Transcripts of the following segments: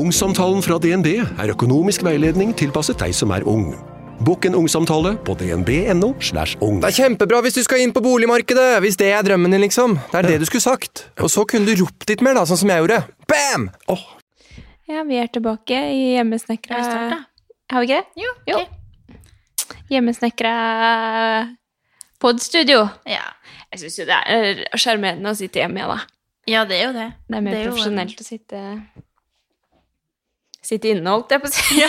Ungsamtalen fra DNB er økonomisk veiledning tilpasset deg som er ung. Bokk en ungsamtale på dnb.no. slash ung. Det er kjempebra hvis du skal inn på boligmarkedet, hvis det er drømmen din, liksom. Det er det du skulle sagt. Og så kunne du ropt litt mer, da, sånn som jeg gjorde. Bam! Oh. Ja, vi er tilbake i hjemmesnekra Har? Har vi ikke det? Jo, Jo. ok. Hjemmesnekra podstudio. Ja. Jeg syns jo det er sjarmerende å sitte hjemme, ja, da. ja, det er jo det. Det er mer Det er jo profesjonelt å sitte Sitte inne, holdt jeg på å si. Ja,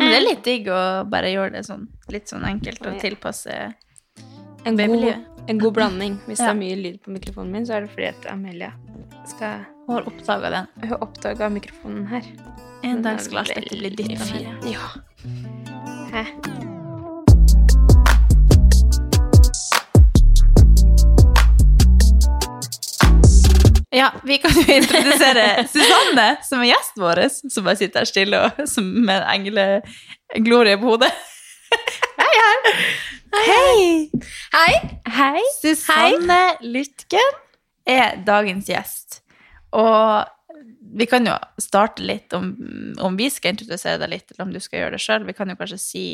men det er litt digg å bare gjøre det sånn litt sånn enkelt og tilpasse En god, en god blanding. Hvis det er mye lyd på mikrofonen min, så er det fordi at Amelia skal Har oppdaga den. Hun oppdaga mikrofonen her. En dag skal alt dette bli ditt Amelia. Ja. Hæ? Ja, vi kan jo introdusere Susanne, som er gjesten vår, som bare sitter her stille og som med en engleglorie på hodet. Hei, hei. Hei. Hei. Hei. Susanne Lytken er dagens gjest. Og vi kan jo starte litt om, om vi skal introdusere deg litt, eller om du skal gjøre det sjøl. Vi kan jo kanskje si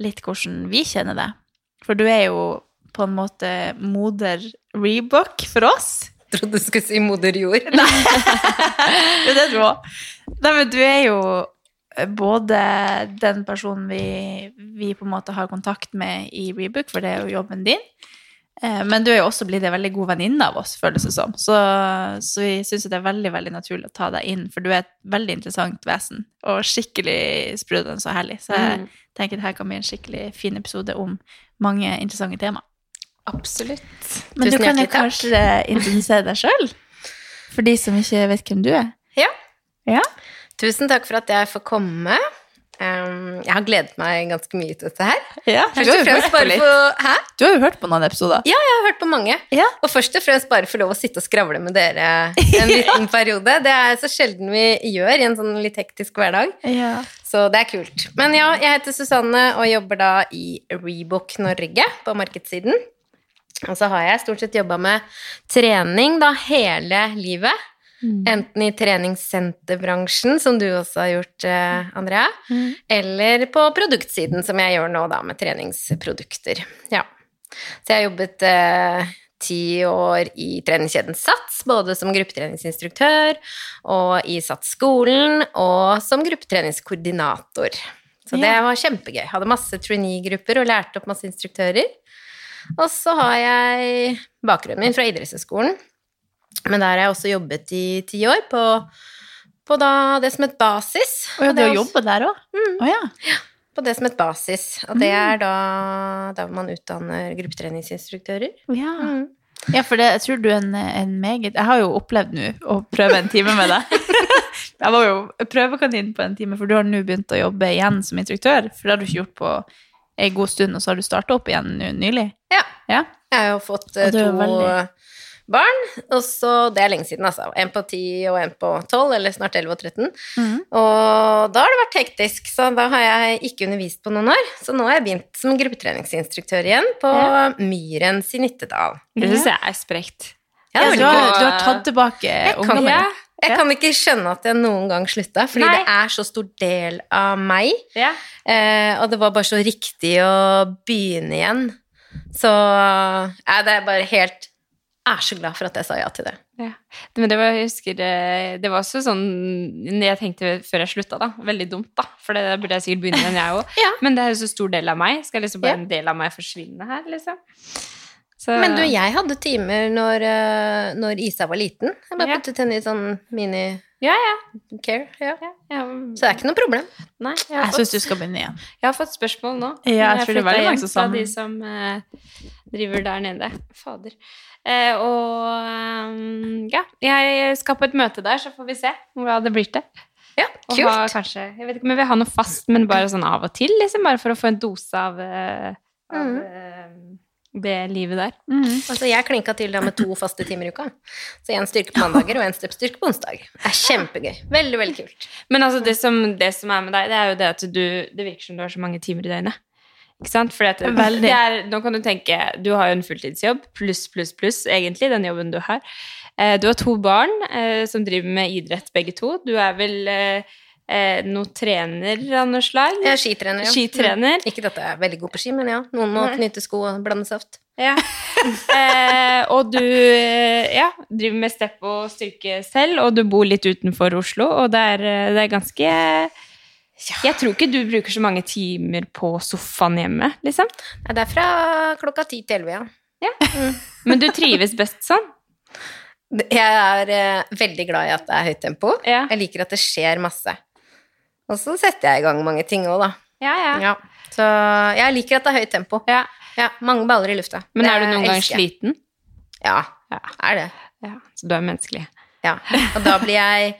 litt hvordan vi kjenner deg. For du er jo på en måte moder Rebook for oss. Trodde du skulle si moder jord. Det er det du òg. Nei, men du er jo både den personen vi, vi på en måte har kontakt med i Rebook, for det er jo jobben din. Eh, Men du er jo også blitt en veldig god venninne av oss, føles det som. Så, så vi syns det er veldig veldig naturlig å ta deg inn, for du er et veldig interessant vesen. Og skikkelig sprudlende og herlig. Så jeg Mm. tenker det her kan bli en skikkelig fin episode om mange interessante tema. Absolutt. Men Tusen du kan jo kanskje takk. kanskje introdusere deg sjøl? For de som ikke vet hvem du er. Ja. Ja. Tusen takk for at jeg får komme. Um, jeg har gledet meg ganske mye til dette her. Ja, Først og fremst bare for Hæ? Du har jo hørt på noen episoder. Ja, jeg har hørt på mange. Ja. Og først og fremst bare få lov å sitte og skravle med dere en liten periode. Det er så sjelden vi gjør i en sånn litt hektisk hverdag. Ja. Så det er kult. Men ja, jeg heter Susanne og jobber da i Rebook Norge på markedssiden. Og så har jeg stort sett jobba med trening da hele livet. Enten i treningssenterbransjen, som du også har gjort, eh, Andrea, eller på produktsiden, som jeg gjør nå, da, med treningsprodukter. Ja. Så jeg har jobbet eh, ti år i treningskjeden SATS, både som gruppetreningsinstruktør og i SATS-skolen, og som gruppetreningskoordinator. Så det var kjempegøy. Hadde masse trainee-grupper og lærte opp masse instruktører. Og så har jeg bakgrunnen min fra idrettshøyskolen, men der har jeg også jobbet i ti år på, på det som het basis. Og ja, du har jobba der òg? Å ja. på det som et basis. Og det er da der man utdanner gruppetreningsinstruktører. ja. Mm. Ja, for det, jeg tror du er en, en meget Jeg har jo opplevd nå å prøve en time med deg. jeg var jo prøvekanin på en time, for du har nå begynt å jobbe igjen som instruktør. For det har du ikke gjort på en god stund, og så har du starta opp igjen nylig. Ja. Ja. Jeg har jo fått eh, to veldig- barn, og så Det er lenge siden, altså. En på 10 og en på 12, eller snart 11 og 13. Mhm. Og da har det vært hektisk, så da har jeg ikke undervist på noen år. Så nå har jeg begynt som gruppetreningsinstruktør igjen på Myrens i Nittedal. Det syns jeg er sprekt. Ja, Ja, du, har, du har tatt tilbake ungdommen. Jeg. ja. kan ikke skjønne at jeg noen gang slutta, fordi Nei. det er så stor del av meg. Ja. Eh, og det var bare så riktig å begynne igjen. Så ja, det er bare helt Jeg er så glad for at jeg sa ja til det. Ja. Men det var, jeg husker det, det var også sånn Jeg tenkte før jeg slutta, da. Veldig dumt, da. For det burde jeg sikkert begynne igjen, jeg òg. Men det er jo så stor del av meg. Skal liksom bare en del av meg forsvinne her, liksom? Så, Men du, jeg hadde timer når, eh, når Isa var liten. Jeg bare Ja. puttet henne i sånn mini-care. Ja, ja. Ja. ja, ja. Så det er ikke noe problem. Nei, jeg Jeg fått, syns du skal begynne igjen. jeg har fått spørsmål nå. Ja, jeg jeg tror det mange hjem Fra de som uh, driver der nede. Fader. Uh, og um, ja, jeg skal på et møte der, så får vi se hva det blir til. Ja, Og kult. ha kanskje, jeg vet ikke om jeg vil ha noe fast, men bare sånn av og til, liksom, bare for å få en dose av, uh, av Mhm. Eh, det livet der. Altså, jeg klinka til da med to faste timer i uka. Så en styrke på mandager og en styrke på onsdag. Det er kjempegøy. Veldig, veldig kult. Men altså, det som, det som er med deg, det er jo det at du Det virker som du har så mange timer i døgnet. Ikke sant? For det er, nå kan du tenke Du har jo en fulltidsjobb, pluss, pluss, pluss, egentlig, den jobben du har. Eh, du har to barn eh, som driver med idrett, begge to. Du er vel eh, noen trener av noe slag? Er skitrener, ja. Skitrener. Mm. Ikke at jeg er veldig god på ski, men ja. Noen må knytte sko og blande saft. Ja. eh, og du eh, ja, driver med step og styrke selv, og du bor litt utenfor Oslo, og det er, eh, det er ganske Jeg tror ikke du bruker så mange timer på sofaen hjemme, liksom. Nei, Det er fra klokka ti til elleve, ja. Men du trives best sånn. Jeg er eh, veldig glad i at det er høyt tempo. Ja. Jeg liker at det skjer masse. Og så setter jeg i gang mange ting òg, da. Ja, ja. Ja. Så jeg liker at det er høyt tempo. Ja. Ja, Mange baller i lufta. Men er du noen gang sliten? Ja, Ja. er det. ja. Så du er menneskelig. Ja. Og da blir jeg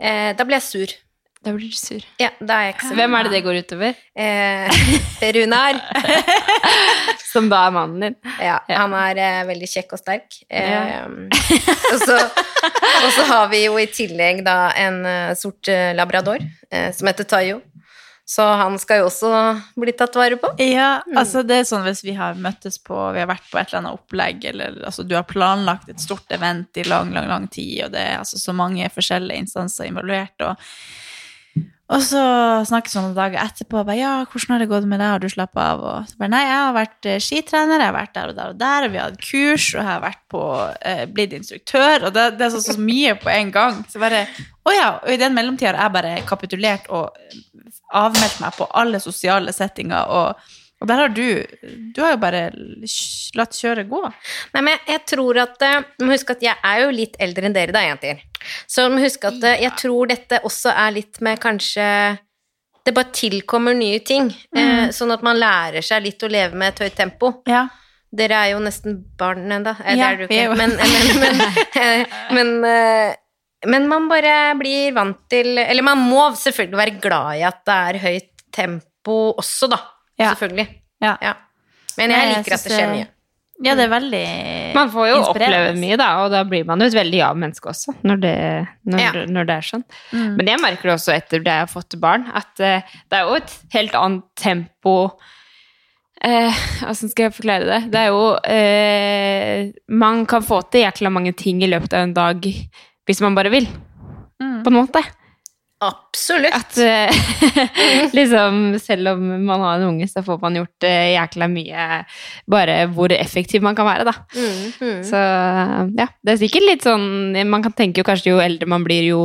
eh, Da blir jeg sur. Da blir du sur. Ja, da er jeg ikke så Hvem er det det går utover? Eh, Runar. Som da er mannen din. Ja, han er eh, veldig kjekk og sterk. Eh, og, så, og så har vi jo i tillegg da en eh, sort eh, labrador eh, som heter Tayo. Så han skal jo også bli tatt vare på. Ja, altså det er sånn hvis vi har møttes på Vi har vært på et eller annet opplegg, eller altså du har planlagt et stort event i lang, lang, lang tid, og det er altså så mange forskjellige instanser involvert, og og så snakkes vi noen dager etterpå. Bare, ja, 'Hvordan har det gått med deg? Har du slappa av?' Og så bare, nei, jeg har vært eh, skitrener, jeg har vært der og der og der, og vi har hatt kurs, og jeg har vært på, eh, blitt instruktør, og det, det er så, så mye på en gang. Så bare Å ja. Og i den mellomtida har jeg bare kapitulert og avmeldt meg på alle sosiale settinger, og, og der har du Du har jo bare latt kjøret gå. Nei, men jeg, jeg tror at eh, Du må huske at jeg er jo litt eldre enn dere, da, jenter. Så du må at eh, jeg tror dette også er litt med kanskje Det bare tilkommer nye ting. Eh, sånn at man lærer seg litt å leve med et høyt tempo. Ja. Dere er jo nesten barn ennå. Eh, Ja, det er du vi ikke. Men, men, men, men, men man bare blir vant til Eller man må selvfølgelig være glad i at det er høyt tempo også, da. Ja. Selvfølgelig. Ja. Men jeg liker jeg at det skjer mye. Ja, det er veldig Man får jo oppleve mye, da, og da blir man jo et veldig ja-menneske også, når det, når, Ja. når det er sånn. Mm. Men jeg merker det også etter det jeg har fått barn, at eh, det er jo et helt annet tempo eh, skal jeg forklare det? Det er jo eh, Man kan få til jækla mange ting i løpet av en dag hvis man bare vil, Mm. på en måte. Absolutt. At eh, liksom, selv om man har en unge, så får man gjort uh, jækla mye bare hvor effektiv man kan være, da. Mm, mm. Så ja, det er sikkert litt sånn Man kan tenke jo kanskje jo eldre man blir, jo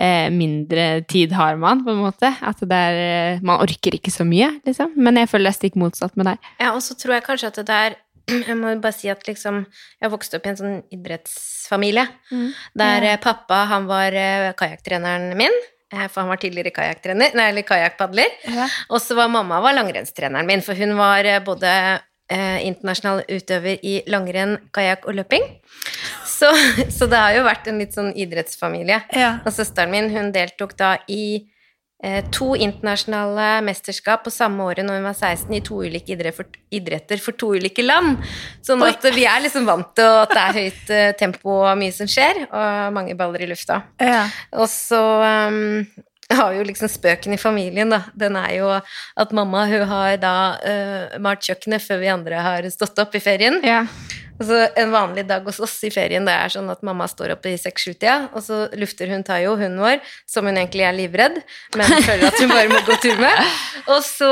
eh, mindre tid har man, på en måte. At det er Man orker ikke så mye, liksom. Men jeg føler det er stikk motsatt med deg. Ja, og så tror jeg kanskje at det er Jeg må bare si at liksom Jeg vokste opp i en sånn idrettsfamilie. Der ja. pappa, han var eh, kajakktreneren min. Eh, For han var tidligere kajakktrener, nei, eller kajakkpadler. Ja. Og så var mamma var langrennstreneren min, for hun var eh, både eh, internasjonal utøver i langrenn, kajakk og løping. Så, så det har jo vært en litt sånn idrettsfamilie. Ja. Og søsteren min, hun deltok da i to internasjonale mesterskap på samme året når hun var 16, i to ulike idretter for, to ulike land. Sånn at vi er liksom vant til at det er høyt eh, tempo og mye som skjer, og mange baller i lufta. Ja. Og så um, har jo liksom spøken i familien, da. Den er jo at mamma hun har da uh, malt kjøkkenet før vi andre har stått opp i ferien. Ja. Altså, en vanlig dag hos oss i ferien det er sånn at mamma står opp i seks-sju-tida, og så lufter hun Tayo, hunden vår, som hun egentlig er livredd, men føler at hun bare må gå tur med. Og så,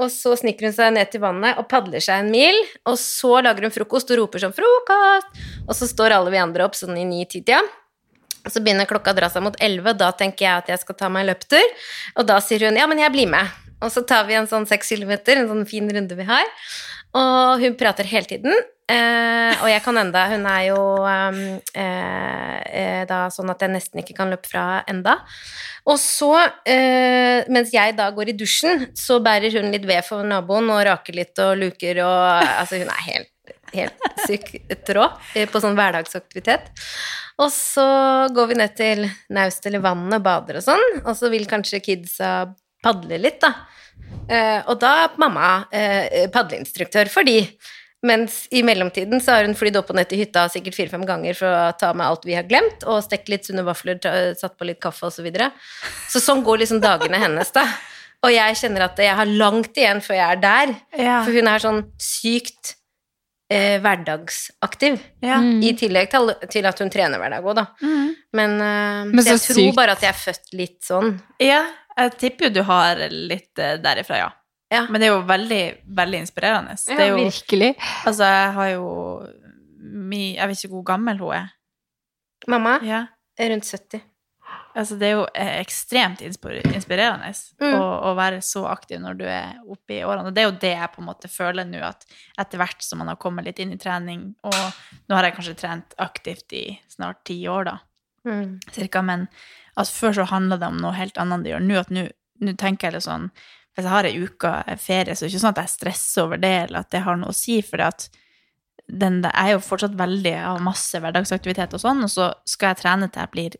og så sniker hun seg ned til vannet og padler seg en mil, og så lager hun frokost og roper sånn 'frokost', og så står alle vi andre opp sånn i ni-ti-tida. Så begynner klokka å dra seg mot 11, og da tenker jeg at jeg skal ta meg en løptur. Og da sier hun ja, men jeg blir med. Og så tar vi en sånn seks kilometer, en sånn fin runde vi har. Og hun prater hele tiden. Eh, og jeg kan enda Hun er jo um, eh, eh, da sånn at jeg nesten ikke kan løpe fra enda. Og så, eh, mens jeg da går i dusjen, så bærer hun litt ved for naboen og raker litt og luker og Altså, hun er helt helt syk tråd eh, på sånn hverdagsaktivitet. Og så går vi ned til naust eller vannet og bader og sånn, og så vil kanskje kidsa padle litt, da. Eh, og da er mamma padleinstruktør for de. Mens i mellomtiden så har hun flydd opp og ned til hytta sikkert fire-fem ganger for å ta med alt vi har glemt, og stekt litt sunne vafler, satt på litt kaffe osv. Så, videre. så sånn går liksom dagene hennes, da. Og jeg kjenner at jeg har langt igjen før jeg er der. Ja. For hun er sånn sykt eh, hverdagsaktiv. Ja. I tillegg til, til at hun trener hver dag òg, da. Mm. Men, eh, Men så jeg tror sykt. bare at jeg er født litt sånn. Ja, jeg tipper jo du har litt eh, derifra, ja. Ja. Men det er jo veldig, veldig inspirerende. Ja, det er jo, virkelig. altså, jeg har jo mi, Jeg vet ikke hvor gammel hun er. Mamma Ja. er rundt 70. Altså, det er jo eh, ekstremt inspirerende Mm. å, å være så aktiv når du er oppe i årene. Og det er jo det jeg på en måte føler nå, at etter hvert som man har kommet litt inn i trening, og nå har jeg kanskje trent aktivt i snart ti år, da, Mm. cirka, men altså, før så handla det om noe helt annet enn det gjør nå. At nå nå tenker jeg litt sånn Hvis jeg har ei uke ferie, så er det ikke sånn at jeg stresser over det, eller at det har noe å si, for den, jeg er jo fortsatt veldig av masse hverdagsaktivitet og sånn, og så skal jeg trene til jeg blir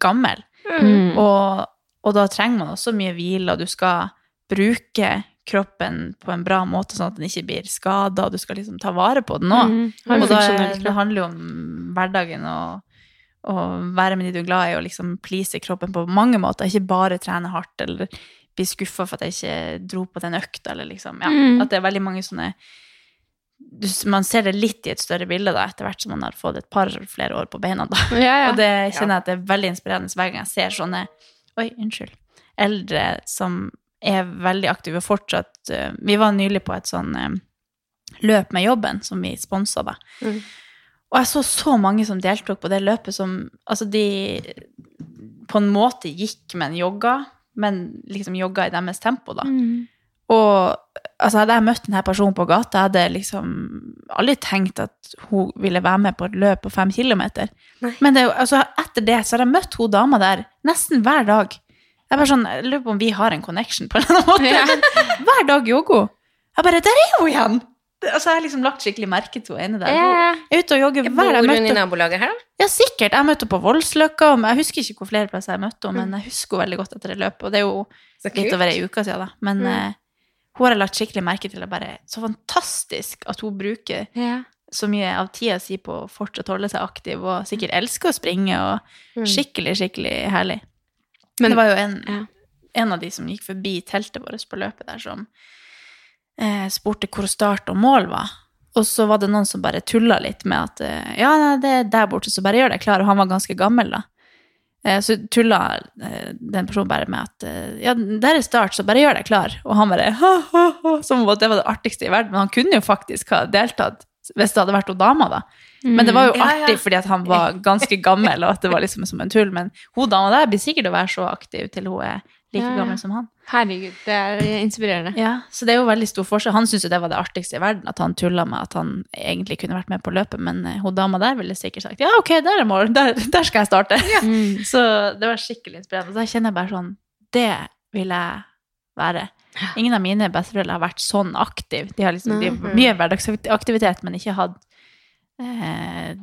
gammel. Mm. Og, og da trenger man også mye hvile, og du skal bruke kroppen på en bra måte, sånn at den ikke blir skada, og du skal liksom ta vare på den òg. Mm. Og da er, det handler jo om hverdagen og, og være med de du er glad i, og liksom please kroppen på mange måter. Ikke bare trene hardt eller bli skuffa for at jeg ikke dro på den økta, eller liksom ja, Mm. At det er veldig mange sånne Man ser det litt i et større bilde da, etter hvert som man har fått et par flere år på beina. da. Ja, ja. Og det kjenner jeg at det er veldig inspirerende hver gang jeg ser sånne Oi, unnskyld. Eldre som er veldig aktive fortsatt. Vi var nylig på et sånn løp med jobben som vi sponsa, da. Mm. Og jeg så så mange som deltok på det løpet som Altså, de på en måte gikk, men jogga. Men liksom jogga i deres tempo, da. Mm. Og altså, hadde jeg møtt denne personen på gata, hadde jeg liksom aldri tenkt at hun ville være med på et løp på fem kilometer. Nei. Men det, altså, etter det så har jeg møtt hun dama der nesten hver dag. Jeg, bare sånn, jeg lurer på om vi har en connection på en eller annen måte. Ja. Hver dag jogger hun. Jeg bare Der er hun igjen! Det- Altså, jeg har liksom lagt skikkelig merke til henne der. Hun er ute og jogger hver Bor dag. Jeg hun i nabolaget her, da? ja, sikkert. Jeg møtte henne på Voldsløkka. Jeg husker ikke hvor flere plasser jeg møtte henne, men jeg husker henne veldig godt etter det løpet. Og det er jo litt over ei uke siden, da. Men Mm. uh, hun har jeg lagt skikkelig merke til. Og bare, så fantastisk at hun bruker Ja. så mye av tida si på å fortsatt holde seg aktiv, og sikkert elsker å springe, og Mm. skikkelig, skikkelig herlig. Men- det var jo en, ja. en av de som gikk forbi teltet vårt på løpet der, som eh, spurte hvor start og mål var. Og så var det noen som bare tulla litt med at eh, ja, nei, det er der borte, så bare gjør deg klar. Og han var ganske gammel, da. Eh, Så tulla eh, den personen bare med at eh, ja, der er start, så bare gjør deg klar. Og han bare ha, ha, ha, som om det var det artigste i verden. Men han kunne jo faktisk ha deltatt hvis det hadde vært hun dama, da. Men det var jo Ja, ja. artig fordi at han var ganske gammel, og at det var liksom som en tull. Men hun dama der blir sikkert å være så aktiv til hun er like Ja, ja. gammel som han. Herregud, det er inspirerende. Ja, Så det er jo veldig stor forskjell. Han syntes jo det var det artigste i verden, at han tulla med at han egentlig kunne vært med på løpet, men eh, hun dama der ville sikkert sagt ja, ok, der er mål, der, der skal jeg starte. Mm. Så det var skikkelig inspirerende. Så da kjenner jeg bare sånn Det vil jeg være. Ingen av mine besteforeldre har vært sånn aktiv. De har liksom de mye hverdagsaktivitet, men ikke hatt eh,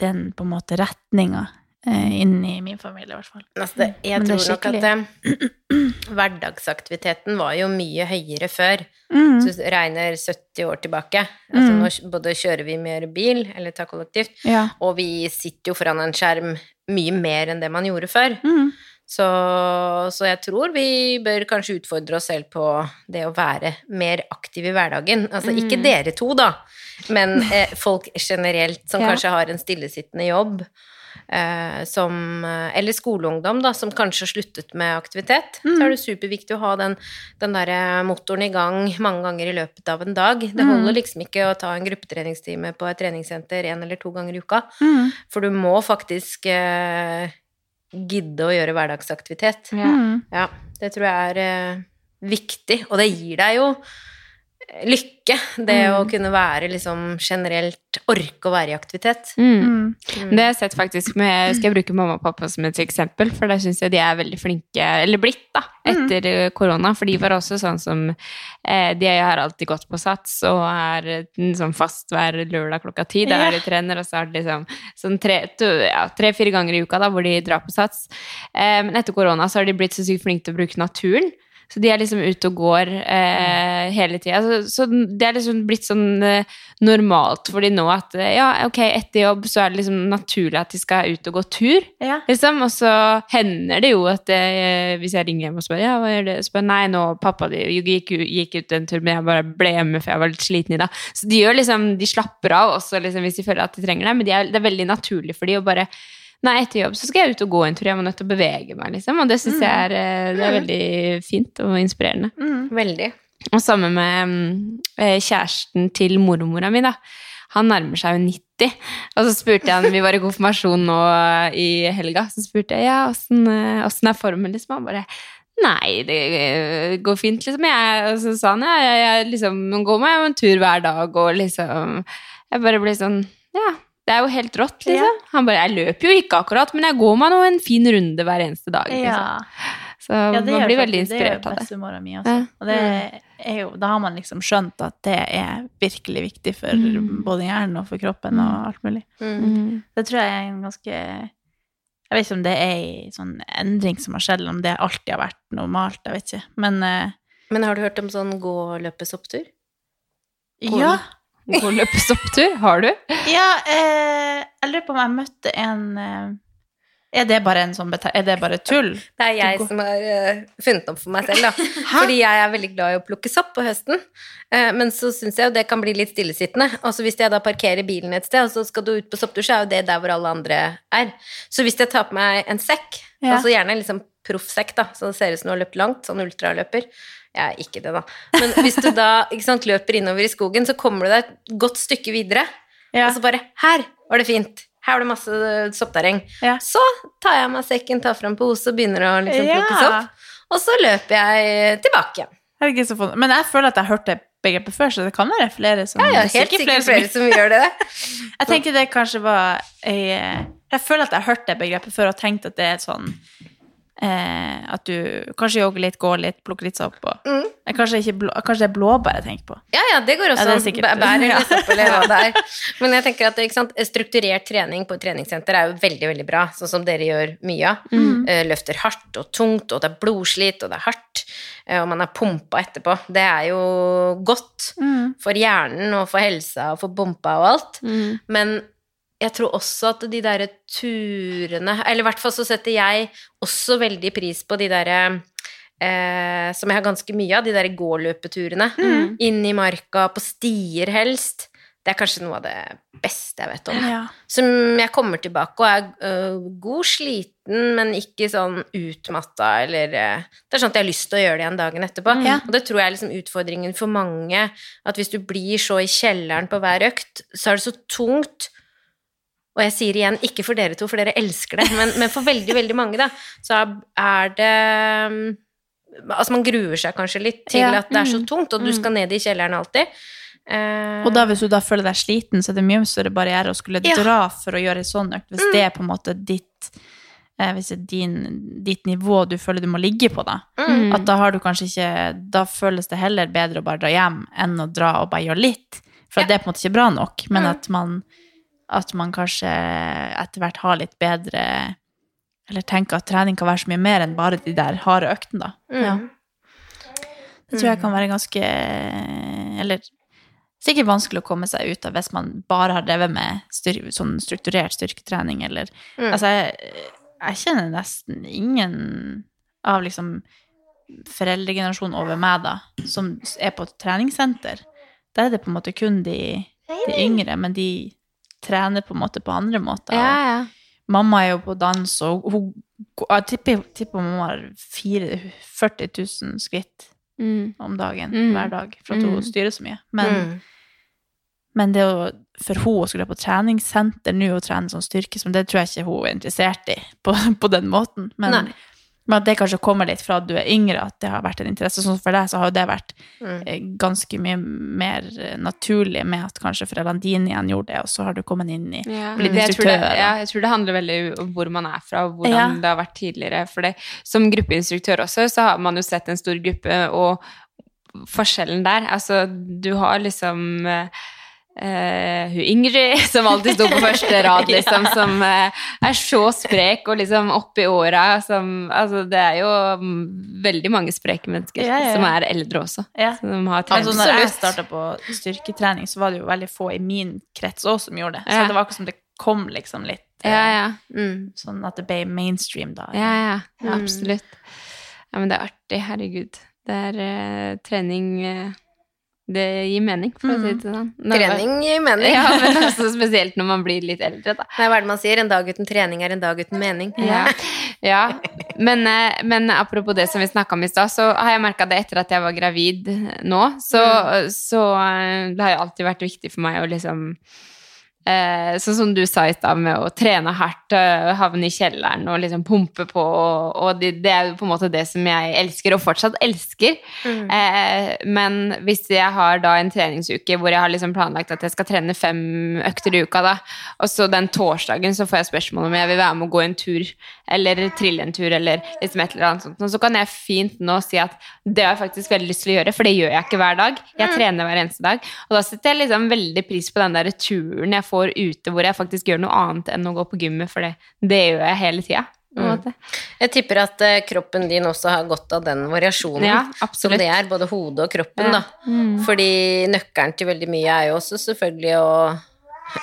den på en måte retninga eh, inn i min familie, i hvert fall. Altså det, jeg Men tror nok at eh, hverdagsaktiviteten var jo mye høyere før. Mm. Så regner 70 år tilbake. Altså Mm. nå både kjører vi mer bil, eller tar kollektivt, Ja. og vi sitter jo foran en skjerm mye mer enn det man gjorde før. Mm. Så, så jeg tror vi bør kanskje utfordre oss selv på det å være mer aktiv i hverdagen. Altså ikke dere to, da, men eh, folk generelt som Ja. kanskje har en stillesittende jobb. Eh, som, eh, eller skoleungdom, da, som kanskje har sluttet med aktivitet. Så er det superviktig å ha den, den der eh, motoren i gang mange ganger i løpet av en dag. Det holder liksom ikke å ta en gruppetreningstime på et treningssenter én eller to ganger i uka. Mm. For du må faktisk eh, gidde å gjøre hverdagsaktivitet. Mm. Ja, det tror jeg er eh, viktig, og det gir deg jo lykke, det å kunne være liksom generelt Orke å være i aktivitet. Mm. Det har jeg sett faktisk med Skal jeg bruke mamma og pappa som et eksempel? For der syns jeg de er veldig flinke, eller blitt, da, etter eh, korona. For de var også sånn som eh, De har alltid gått på sats og er sånn fast hver lørdag klokka ti. Da er de trener, og så er det liksom sånn tre-fire ja, tre-fire ganger i uka da, hvor de drar på sats. Eh, men etter korona så har de blitt så sykt flinke til å bruke naturen. Så de er liksom ute og går eh, hele tida. Så, så det er liksom blitt sånn eh, normalt for de nå at eh, ja, ok, etter jobb så er det liksom naturlig at de skal ut og gå tur. Ja. Liksom, og så hender det jo at eh, hvis jeg ringer hjem og spør ja, hva gjør det? Så spør, nei, nå pappa de gikk, gikk ut en tur, men jeg bare ble hjemme for jeg var litt sliten i dag. Så de gjør liksom, de slapper av også liksom, hvis de føler at de trenger det, men de er, det er veldig naturlig for de å bare Nei, etter jobb så skal jeg ut og gå en tur. Jeg må nødt til å bevege meg, liksom. Og det syns jeg er, eh, det er veldig fint og inspirerende. Veldig. Og sammen med mm, eh, kjæresten til mormora mi, da. Han nærmer seg jo 90. Og så spurte jeg han, vi var i konfirmasjon nå i helga, så spurte jeg ja, åssen eh, er formen, liksom. Han bare Nei, det går fint, liksom. Jeg, og så sa han ja, jeg, jeg liksom går meg en tur hver dag, og liksom Jeg bare blir sånn Ja. Det er jo helt rått, liksom. Han bare 'Jeg løper jo ikke akkurat, men jeg går meg nå en fin runde hver eneste dag'. Liksom. Ja. Så Ja, man gjør blir veldig inspirert Det av gjør det. bestemora mi også. Ja. Og det er jo, da har man liksom skjønt at det er virkelig viktig for både hjernen og for kroppen og alt mulig. Mm. Det tror jeg er en ganske Jeg vet ikke om det er en sånn endring som har skjedd, eller om det alltid har vært normalt, jeg vet ikke. Men eh, Men har du hørt om sånn gå-løpe-sopptur? ja. God løpestopptur, har du? Ja, eh, jeg lurer på om jeg møtte en eh, Er det bare en sånn Er det bare tull? Det er jeg som har uh, funnet opp for meg selv, da. Fordi jeg er veldig glad i å plukke sopp på høsten. Eh, men så syns jeg jo det kan bli litt stillesittende. Og så hvis jeg da parkerer bilen et sted, og så skal du ut på sopptur, så er jo det der hvor alle andre er. Så hvis jeg tar på meg en sekk, Ja. altså gjerne en liksom proffsekk, da, så det ser ut som du har løpt langt, sånn ultraløper Jeg er ikke det, da. Men hvis du da sant, løper innover i skogen, så kommer du deg et godt stykke videre. Ja. Og så bare Her var det fint. Her var det masse soppterreng. Ja. Så tar jeg av meg sekken, tar fram pose og begynner å liksom plukke sopp. Og så løper jeg tilbake igjen. Men jeg føler at jeg har hørt det begrepet før, så det kan være flere som Ja, ja, helt sikkert sikkert flere som gjør det. Jeg tenker det kanskje var ei Jeg føler at jeg har hørt det begrepet før og tenkt at det er sånn eh, At du kanskje jogger litt, går litt, plukker litt sopp og Mm. Kanskje, blå, kanskje det er blåbær jeg tenker på. Ja, ja, det går også Ja, det Bæ- Bær Ja. eller er. Men jeg tenker at sant, strukturert trening på et treningssenter er jo veldig, veldig bra, sånn som dere gjør mye av. Eh, Løfter hardt og tungt, og det er blodslit, og det er hardt, eh, og man er pumpa etterpå. Det er jo godt for hjernen og for helsa og for bompa og alt. Men jeg tror også at de derre turene Eller i hvert fall så setter jeg også veldig pris på de derre eh, Som jeg har ganske mye av, de derre gåløpeturene. Inn i marka, på stier helst. Det er kanskje noe av det beste jeg vet om. Ja. Som jeg kommer tilbake og er uh, god sliten, men ikke sånn utmatta eller uh, Det er sånn at jeg har lyst til å gjøre det igjen dagen etterpå. Mm. Og det tror jeg er liksom utfordringen for mange, at hvis du blir så i kjelleren på hver økt, så er det så tungt. Og jeg sier igjen, ikke for dere to, for dere elsker det, men, men for veldig, veldig mange, da, så er det mm, Altså, man gruer seg kanskje litt til Ja. at det er så tungt, og du skal ned i kjelleren alltid. Eh, Og da hvis du da føler deg sliten, så er det mye større barriere å skulle Ja. dra for å gjøre en sånn økt, hvis det er på en måte ditt eh, hvis det er din, ditt nivå du føler du må ligge på, da. At da har du kanskje ikke Da føles det heller bedre å bare dra hjem enn å dra og bare gjøre litt. For ja. det er på en måte ikke bra nok, men at man at man kanskje etter hvert har litt bedre Eller tenker at trening kan være så mye mer enn bare de der harde øktene, da. Ja. Det tror jeg kan være ganske Eller sikkert vanskelig å komme seg ut av hvis man bare har drevet med styr, sånn strukturert styrketrening, eller Altså, jeg, jeg kjenner nesten ingen av liksom foreldregenerasjonen over meg, da, som er på et treningssenter. Der er det på en måte kun de, de yngre, men de trener på en måte på andre måter. Ja, ja. Mamma er jo på dans, og hun Jeg tipper, tipper mamma har 40 000 skritt Mm. om dagen Mm. hver dag, for at hun Mm. styrer så mye. Men, mm. men det å, for hun å skulle på treningssenter nå og trene sånn styrke, som det tror jeg ikke hun er interessert i på, på den måten. Men, Nei. Men at det kanskje kommer litt fra at du er yngre, at det har vært en interesse. Sånn for deg så har jo det vært Mm. eh, ganske mye mer eh, naturlig med at kanskje foreldrene dine igjen gjorde det, og så har du kommet inn i Ja, blitt instruktør. jeg, tror det, ja, jeg tror det handler veldig om hvor man er fra, og hvordan Ja. det har vært tidligere. For det, som gruppeinstruktør også, så har man jo sett en stor gruppe, og forskjellen der Altså, du har liksom eh, hun Ingrid, som alltid sto på første rad, liksom, som uh, er så sprek og liksom oppi åra som Altså, det er jo mm, veldig mange spreke mennesker Ja, ja, ja. som er eldre også. Ja. Som har trent. Altså, når jeg starta på styrketrening, så var det jo veldig få i min krets òg som gjorde det. Så det var akkurat som det kom liksom litt uh, ja, ja. Mm. sånn at det ble mainstream da. Ja, ja, ja Mm. absolutt. Ja, men det er artig, herregud. Det er trening Det gir mening, for å si det sånn. Når- Trening gir mening. Ja, men også spesielt når man blir litt eldre, da. Nei, hva er det man sier? En dag uten trening er en dag uten mening. Ja, ja. Men, eh, men apropos det som vi snakka om i stad, så har jeg merka det etter at jeg var gravid nå. Så, så eh, det har jo alltid vært viktig for meg å liksom eh, Sånn som du sa i stad, med å trene hardt, eh, havne i kjelleren og liksom pumpe på, og, og det, det er jo på en måte det som jeg elsker, og fortsatt elsker. Eh, men hvis jeg har da en treningsuke hvor jeg har liksom planlagt at jeg skal trene fem økter i uka, da, og så den torsdagen så får jeg spørsmål om jeg vil være med å gå en tur, eller trille en tur, eller liksom et eller annet sånt, og så kan jeg fint nå si at det har jeg faktisk veldig lyst til å gjøre, for det gjør jeg ikke hver dag. Jeg trener hver eneste dag, og da setter jeg liksom veldig pris på den der turen jeg får ute, hvor jeg faktisk gjør noe annet enn å gå på gymmet, for det, det gjør jeg hele tida. Mm. Jeg tipper at uh, kroppen din også har godt av den variasjonen. Ja, som Så det er, både hodet og kroppen, Ja. da. Fordi nøkkelen til veldig mye er jo også selvfølgelig å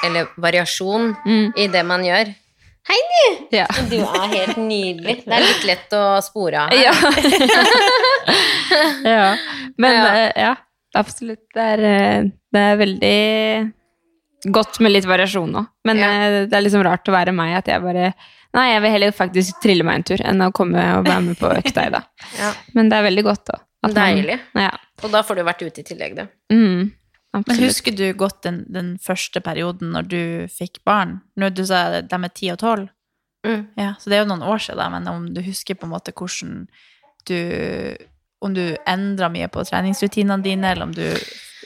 Eller variasjon Mm. i det man gjør. Hei, du! Ja. Du er helt nydelig. Det er litt lett å spore av her. Ja. ja. Men Ja. eh, ja, absolutt. Det er, eh, det er veldig godt med litt variasjon nå. Men Ja. eh, det er liksom rart å være meg at jeg bare Nei, jeg vil heller faktisk trille meg en tur enn å komme og være med på økta i dag. Ja. Men det er veldig godt, da. at man- Deilig. Ja. Og da får du vært ute i tillegg, du. Mm, Men husker du godt den, den første perioden når du fikk barn? Når du sa de er ti og tolv? Mm. Ja, så det er jo noen år siden, men om du husker på en måte hvordan du Om du endra mye på treningsrutinene dine, eller om du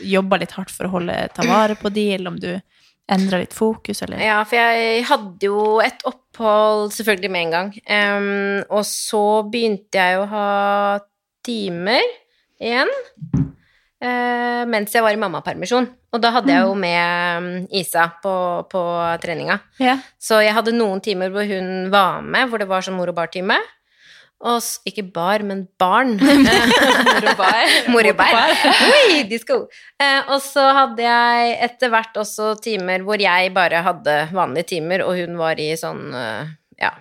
jobba litt hardt for å holde, ta vare på de, eller om du endra litt fokus, eller Ja, for jeg hadde jo et opphold selvfølgelig med en gang. Um, og så begynte jeg å ha timer igjen uh, mens jeg var i mammapermisjon. Og da hadde jeg jo med mm, Isa på, på treninga. Ja. Så jeg hadde noen timer hvor hun var med, hvor det var sånn mor og bar-time. Og ikke bar, men barn. mor og bar. Mor og bar. Oi, disko. Eh, og så hadde jeg etter hvert også timer hvor jeg bare hadde vanlige timer, og hun var i sånn eh, ja,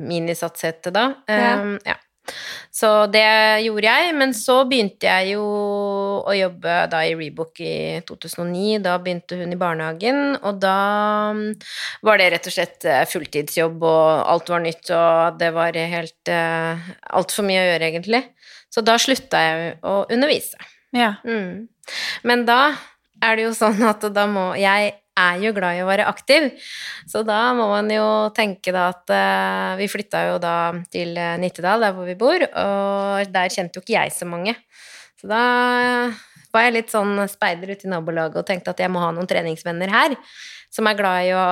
minisatshette da. Eh, ja. Så det gjorde jeg, men så begynte jeg jo å jobbe da i Rebook i 2009. Da begynte hun i barnehagen, og da mm, var det rett og slett eh, fulltidsjobb, og alt var nytt, og det var helt uh, altfor mye å gjøre, egentlig. Så da slutta jeg å undervise. ja. Mm. Men da er det jo sånn at da må Jeg er jo glad i å være aktiv, så da må man jo tenke da at uh, Vi flytta jo da til eh, Nittedal, der hvor vi bor, og der kjente jo ikke jeg så mange. Så da var jeg litt sånn speider ute i nabolaget og tenkte at jeg må ha noen treningsvenner her som er glad i å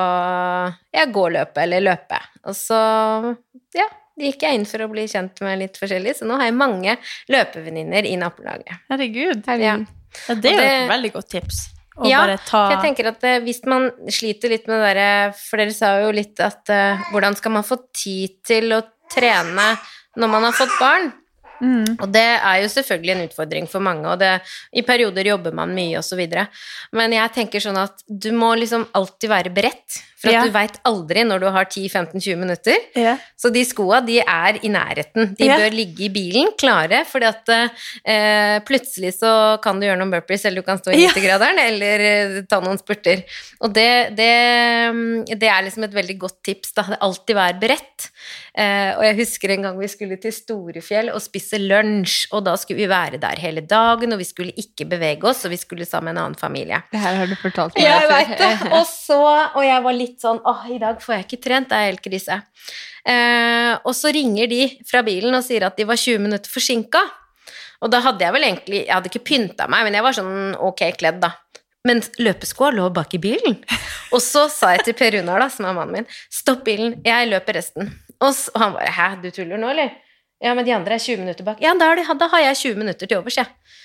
ja, gå og løpe eller løpe. Og så ja, gikk jeg inn for å bli kjent med litt forskjellig, så nå har jeg mange løpevenninner i nabolaget. Herregud. Ja. Ja, det er jo et veldig godt tips. Å Ja, bare ta jeg tenker at eh, hvis man sliter litt med det derre For dere sa jo litt at uh, hvordan skal man få tid til å trene når man har fått barn? Mm. Og det er jo selvfølgelig en utfordring for mange, og det, i perioder jobber man mye osv. Men jeg tenker sånn at du må liksom alltid være beredt, for at du veit aldri når du har 10-15-20 minutter. Ja. Så de skoa, de er i nærheten. De Ja. bør ligge i bilen, klare, fordi at eh, plutselig så kan du gjøre noen burpees, eller du kan stå i Ja. 90-graderen, eller eh, ta noen spurter. Og det, det, mm, det er liksom et veldig godt tips, da. Alltid vær beredt. Eh, og jeg husker en gang vi skulle til Storefjell og spise lunsj, og da skulle vi være der hele dagen, og vi skulle ikke bevege oss, og vi skulle sammen med en annen familie. Det her har du fortalt meg Jeg veit det. Og så Og jeg var litt sånn Åh, i dag får jeg ikke trent. Det er helt krise. Eh, og så ringer de fra bilen og sier at de var 20 minutter forsinka. Og da hadde jeg vel egentlig Jeg hadde ikke pynta meg, men jeg var sånn ok kledd, da. Men løpeskoa lå bak i bilen. Og så sa jeg til Per Runar, da, som er mannen min, stopp bilen, jeg løper resten. Og, så, og han bare hæ, du tuller nå, eller? Ja, men de andre er 20 minutter bak. Ja, da, da har jeg 20 minutter til overs, jeg.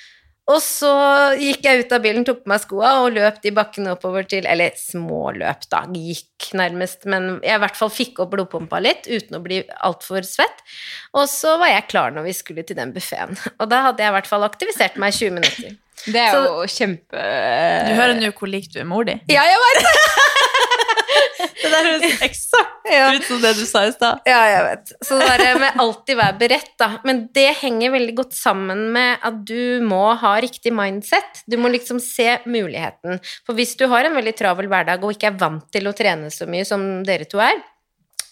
Og så gikk jeg ut av bilen, tok på meg skoa og løp de bakkene oppover til Eller småløp, da. Gikk nærmest, men jeg i hvert fall fikk opp blodpumpa litt uten å bli altfor svett. Og så var jeg klar når vi skulle til den buffeen. Og da hadde jeg i hvert fall aktivisert meg i 20 minutter. Det er jo kjempe Du hører nå hvor lik du er mor di. Ja, jeg vet det! Det der høres eksakt ut som det du sa i stad. Ja, jeg vet. Så det der med alltid være beredt, da. Men det henger veldig godt sammen med at du må ha riktig mindset. Du må liksom se muligheten. For hvis du har en veldig travel hverdag og ikke er vant til å trene så mye som dere to er,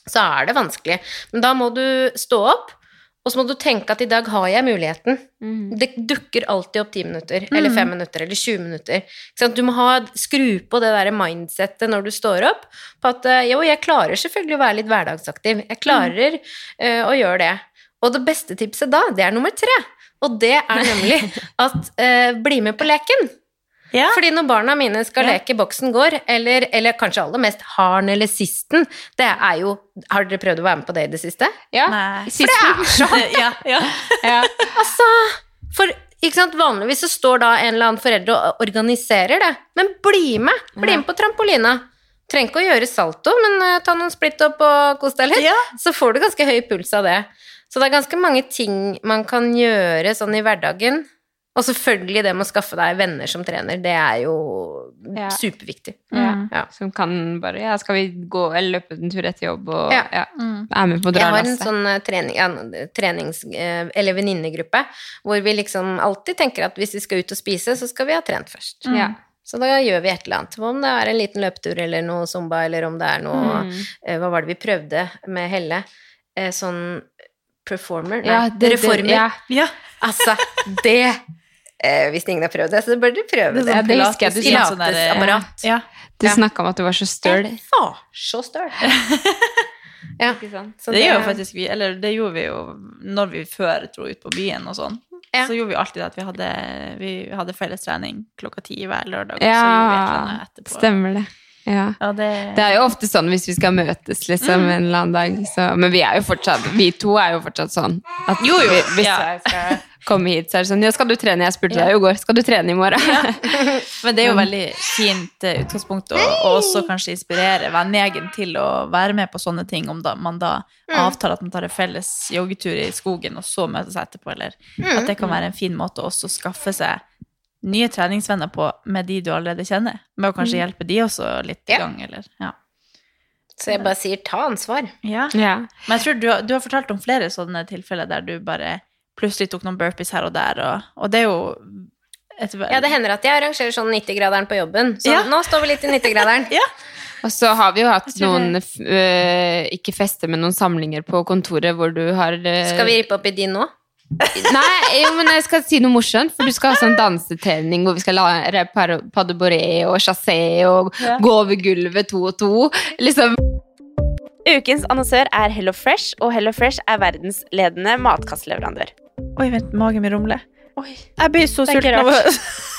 så er det vanskelig. Men da må du stå opp, og så må du tenke at i dag har jeg muligheten. Det dukker alltid opp 10 minutter, eller 5 minutter, eller 20 minutter. Du må ha, skru på det der mindsettet når du står opp, på at eh, jo, jeg klarer selvfølgelig å være litt hverdagsaktiv. Jeg klarer eh, å gjøre det. Og det beste tipset da, det er nummer tre. Og det er nemlig at uh, bli med på leken. Ja. Fordi når barna mine skal Ja. leke boksen går, eller, eller kanskje aller mest haren eller sisten, det er jo Har dere prøvd å være med på det i det siste? Ja. Nei. Sist- ja, ja. ja. Altså, for ikke sant, Vanligvis så står da en eller annen forelder og organiserer det, men bli med! Bli med på trampolina. Trenger ikke å gjøre salto, men eh, ta noen splitt opp og kos deg litt. Ja. Så får du ganske høy puls av det. Så det er ganske mange ting man kan gjøre sånn i hverdagen. Og selvfølgelig det med å skaffe deg venner som trener. Det er jo Ja. superviktig. Mm. Ja. Som kan bare Ja, skal vi gå eller løpe en tur etter jobb og Ja. ja. er med på å Jeg har en sånn eh, trening, ja, trenings- eh, eller venninnegruppe hvor vi liksom alltid tenker at hvis vi skal ut og spise, så skal vi ha trent først. Ja. Så da gjør vi et eller annet. Om det er en liten løpetur eller noe zumba, eller om det er noe Mm. eh, Hva var det vi prøvde med Helle? Sånn performer? Nei, Ja, det- det- reformer. ja. ja. Altså, det eh, Hvis ingen har prøvd det, så bør dere prøve Det det. sånn det husker jeg du sa. sånn der, Pilatesapparat. Ja. Du Ja. snakka om at du var så støl. Jeg var så støl. ja. Så Det gjør faktisk vi, eller det gjorde vi jo når vi før dro ut på byen og sånn. Ja. Så gjorde vi alltid at vi hadde, vi hadde felles trening klokka ti hver lørdag. og så vi Ja, stemmer det. Ja. Ja, det, Det er jo ofte sånn hvis vi skal møtes liksom en eller annen dag. Så, men vi fortsatt Vi to er jo fortsatt sånn at Jo, jo, vi, hvis ja. jeg skal komme hit, så er det sånn Ja, skal du trene? Jeg spurte deg i går. Skal du trene i morgen? Men det er jo veldig fint eh, utgangspunkt å og også kanskje inspirere vennegjengen til å være med på sånne ting, om da, man da avtaler at man tar en felles joggetur i skogen, og så møtes etterpå, eller at det kan være en fin måte å også skaffe seg nye treningsvenner på med de du allerede kjenner, med å kanskje hjelpe de også litt i gang, eller ja. Så jeg bare sier ta ansvar. ja. ja. Men jeg tror du, du har fortalt om flere sånne tilfeller der du bare plutselig tok noen burpees her og der, og, og det er jo et, Ja, det hender at jeg arrangerer sånn 90-graderen på jobben. Så Ja. nå står vi litt i 90-graderen. Og så har vi jo hatt noen øh, Ikke fester, men noen samlinger på kontoret hvor du har øh, Skal vi rippe opp i din nå? Nei, jo, men jeg skal si noe morsomt, for du skal ha sånn dansetrening hvor vi skal lære pas de bourrée og chassé og gå over gulvet to og to. Liksom. Ukens annonsør er Hello Fresh, og Hello Fresh er verdensledende matkastleverandør. Oi, vent, magen min rumler. Jeg blir så sulten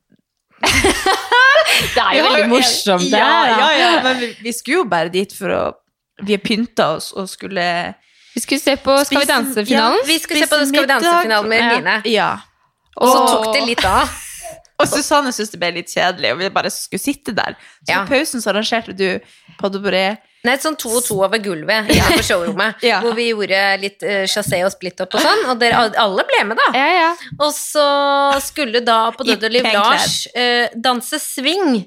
Det er jo veldig morsomt, det. Ja, ja, ja, men vi, vi skulle jo bare dit for å Vi er pynta oss og skulle Vi skulle se på Skal vi danse-finalen. ja, Vi skulle se på Skal vi danse-finalen med Line. Ja. Og så tok det litt av. Og Susanne syntes det ble litt kjedelig, og vi bare skulle sitte der. Så Ja. i pausen så arrangerte du padoboré. Nei, sånn to og to over gulvet ja, på showrommet. Ja. Hvor vi gjorde litt uh, chassé og split up og sånn. Og dere alle ble med, da. Ja, ja. Og så skulle da på I Død og liv. Lars uh, danse swing.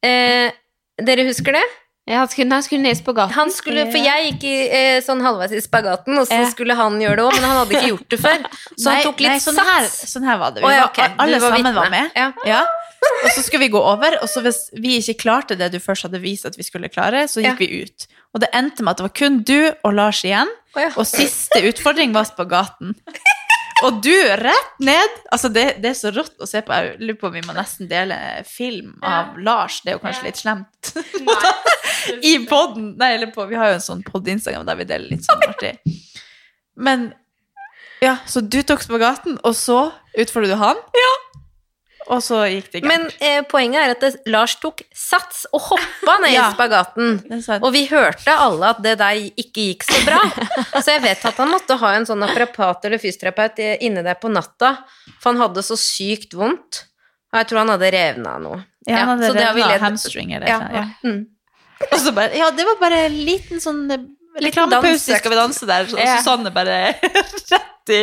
Uh, dere husker det? Ja, han skulle, han skulle ned i spagaten. Han skulle, for jeg gikk i, eh, sånn halvveis i spagaten, og så Ja. skulle han gjøre det òg, men han hadde ikke gjort det før. Så han tok litt nei, sånn Her, sats. sånn her var det. Vi oh, ja, var, Alle var sammen var med. med. Ja. Og så skulle vi gå over, og så hvis vi ikke klarte det du først hadde vist at vi skulle klare, så Ja. gikk vi ut. Og det endte med at det var kun du og Lars igjen, oh, ja. og siste utfordring var spagaten. Og du rett ned Altså, det, det er så rått å se på. Jeg lurer på om vi må nesten dele film av Lars. Det er jo kanskje litt slemt. I podden. Nei, eller på Vi har jo en sånn pod-instagram der vi deler litt sånn artig. Men ja, så du tok spagaten, og så utfordret du han? Ja. Og så gikk det Men eh, poenget er at det, Lars tok sats og hoppa ned Ja. i spagaten. Og vi hørte alle at det der ikke gikk så bra. Så jeg vet at han måtte ha en sånn aprapat eller fysioterapeut inne der på natta, for han hadde så sykt vondt. Og jeg tror han hadde revna noe. Ja, han hadde så det har vi revna ledd- hamstring eller Ja. noe, ja. Mm. Og så bare, ja, det var bare en liten sånn eh, reklamepause Skal vi danse der, Og Ja. Susanne bare rett i.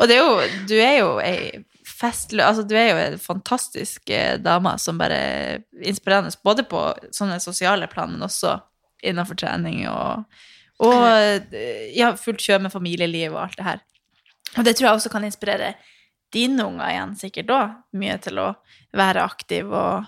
Og det er jo, du er jo ei festlø... Altså, du er jo en fantastisk eh, dame som bare er inspirerende både på sånne sosiale plan, men også innenfor trening og, og eh, ja, fullt kjør med familieliv og alt det her. Og det tror jeg også kan inspirere dine unger igjen sikkert da, mye til å være aktiv og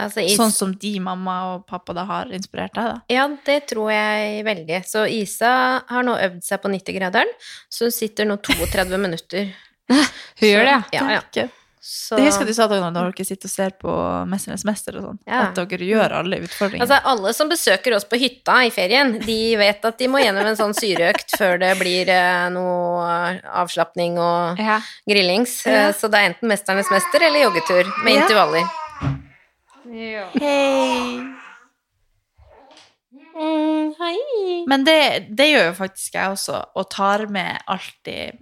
Altså, is, Sånn som de mamma og pappa da har inspirert deg, da. Ja, det tror jeg veldig. Så Isa har nå øvd seg på 90-graderen, så hun sitter nå 32 minutter. Hun gjør det, ja. ja. Så, Det husker du sa da når dere sitter og ser på Mesternes mester og sånn. Ja. At dere gjør alle utfordringene. Altså, alle som besøker oss på hytta i ferien, de vet at de må gjennom en sånn syreøkt før det blir eh, noe avslapning og Ja. grillings. Ja. Eh, Så det er enten Mesternes mester eller joggetur med Ja. intervaller. Hei! Mm, hei. Men det, det gjør jo faktisk jeg også, og tar med alltid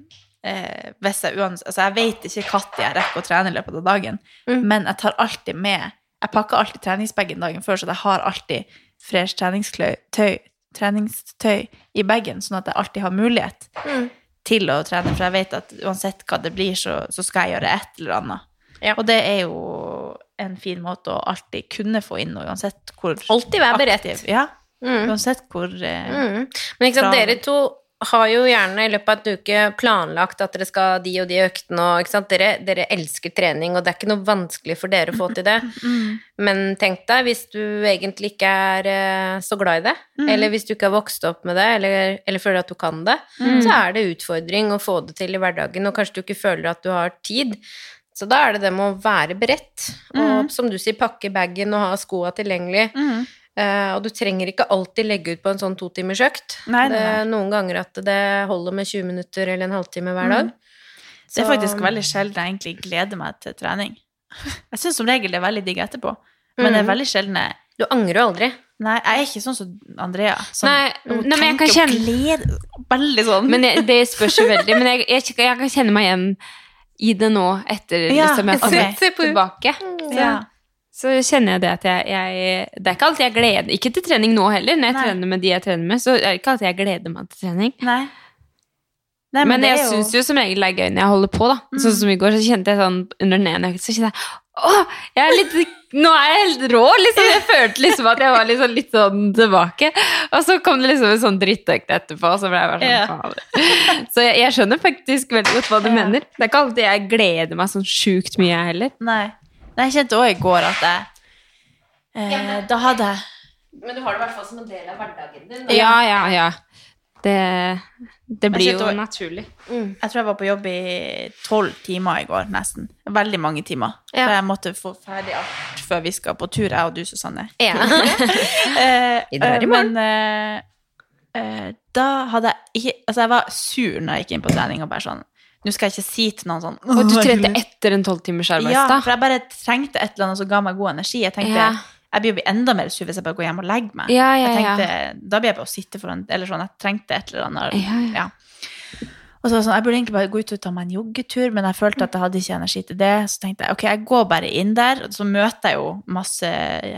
eh, hvis jeg uans... Altså, jeg vet ikke når jeg rekker å trene i løpet av dagen, Mm. men jeg tar alltid med Jeg pakker alltid treningsbagen dagen før, så jeg har alltid fresh treningstøy, treningstøy i bagen, sånn at jeg alltid har mulighet Mm. til å trene, for jeg vet at uansett hva det blir, så, så skal jeg gjøre et eller annet. Ja. Og det er jo en fin måte å alltid kunne få inn, noe uansett hvor Alltid være beredt. Ja, Mm. uansett hvor eh, Mm. Men ikke sant, dere to har jo gjerne i løpet av en uke planlagt at dere skal de og de øktene, og ikke sant, dere, dere elsker trening, og det er ikke noe vanskelig for dere å få til det. Mm. Men tenk deg, hvis du egentlig ikke er eh, så glad i det, Mm. eller hvis du ikke har vokst opp med det, eller, eller føler at du kan det, Mm. så er det utfordring å få det til i hverdagen, og kanskje du ikke føler at du har tid. Så da er det det med å være beredt, og Mm. som du sier, pakke bagen og ha skoa tilgjengelig. Mm. Eh, og du trenger ikke alltid legge ut på en sånn totimersøkt. Er noen ganger at det holder med 20 minutter eller en halvtime hver dag. Mm. Det er Så- faktisk veldig sjelden jeg egentlig gleder meg til trening. Jeg syns som regel det er veldig digg etterpå, men det er Mhm. veldig sjelden jeg Du angrer jo aldri. Nei, jeg er ikke sånn som Andrea. Som Nei, nei, men jeg kan kjenne- glede, Veldig sånn. Men jeg, det spørs jo veldig. Men jeg, jeg, jeg kan kjenne meg igjen i det nå, etter Ja, liksom jeg har kommet tilbake. Så. ja. Så kjenner jeg det at jeg, jeg Det er ikke alltid jeg gleder Ikke til trening nå heller, når jeg Nei. trener med de jeg trener med, så er det ikke alltid jeg gleder meg til trening. Nei. Nei, men men jeg jo- syns jo som regel det er gøy når jeg holder på, da. Sånn som i går, så kjente jeg sånn under den ene økta, så kjente jeg Åh, jeg er litt Nå er jeg helt rå, liksom. Jeg følte liksom at jeg var liksom litt sånn tilbake. Og så kom det liksom en sånn drittøkt etterpå, og så ble jeg bare sånn Ja. faen. Så jeg, jeg skjønner faktisk veldig godt hva du mener. Det er ikke alltid jeg gleder meg sånn sjukt mye, jeg heller. Nei. Nei, jeg kjente òg i går at jeg eh, Da hadde jeg Men du har det i hvert fall som en del av hverdagen din. Ja, ja, ja. Det, det blir jo naturlig. naturlig. Jeg tror jeg var på jobb i tolv timer i går, nesten. Veldig mange timer. Ja. For jeg måtte få ferdig alt før vi skal på tur, jeg og du, Susanne. Ja. Eh, i eh, morgen. Men eh, eh, da hadde jeg ikke Altså, jeg var sur når jeg gikk inn på trening og bare sånn Nå skal jeg ikke si til noen sånn Og du «Åh, trente etter en tolvtimers Ja, for jeg bare trengte et eller annet som ga meg god energi. Jeg tenkte Ja. jeg blir jo enda mer sur hvis jeg bare går hjem og legger meg. Ja, ja, jeg tenkte, Da blir jeg bare å sitte foran Eller sånn, jeg trengte et eller annet. Og så var det sånn, Jeg burde egentlig bare gå ut og ta meg en joggetur, men jeg følte at jeg hadde ikke energi til det. Så tenkte jeg ok, jeg går bare inn der, og så møter jeg jo masse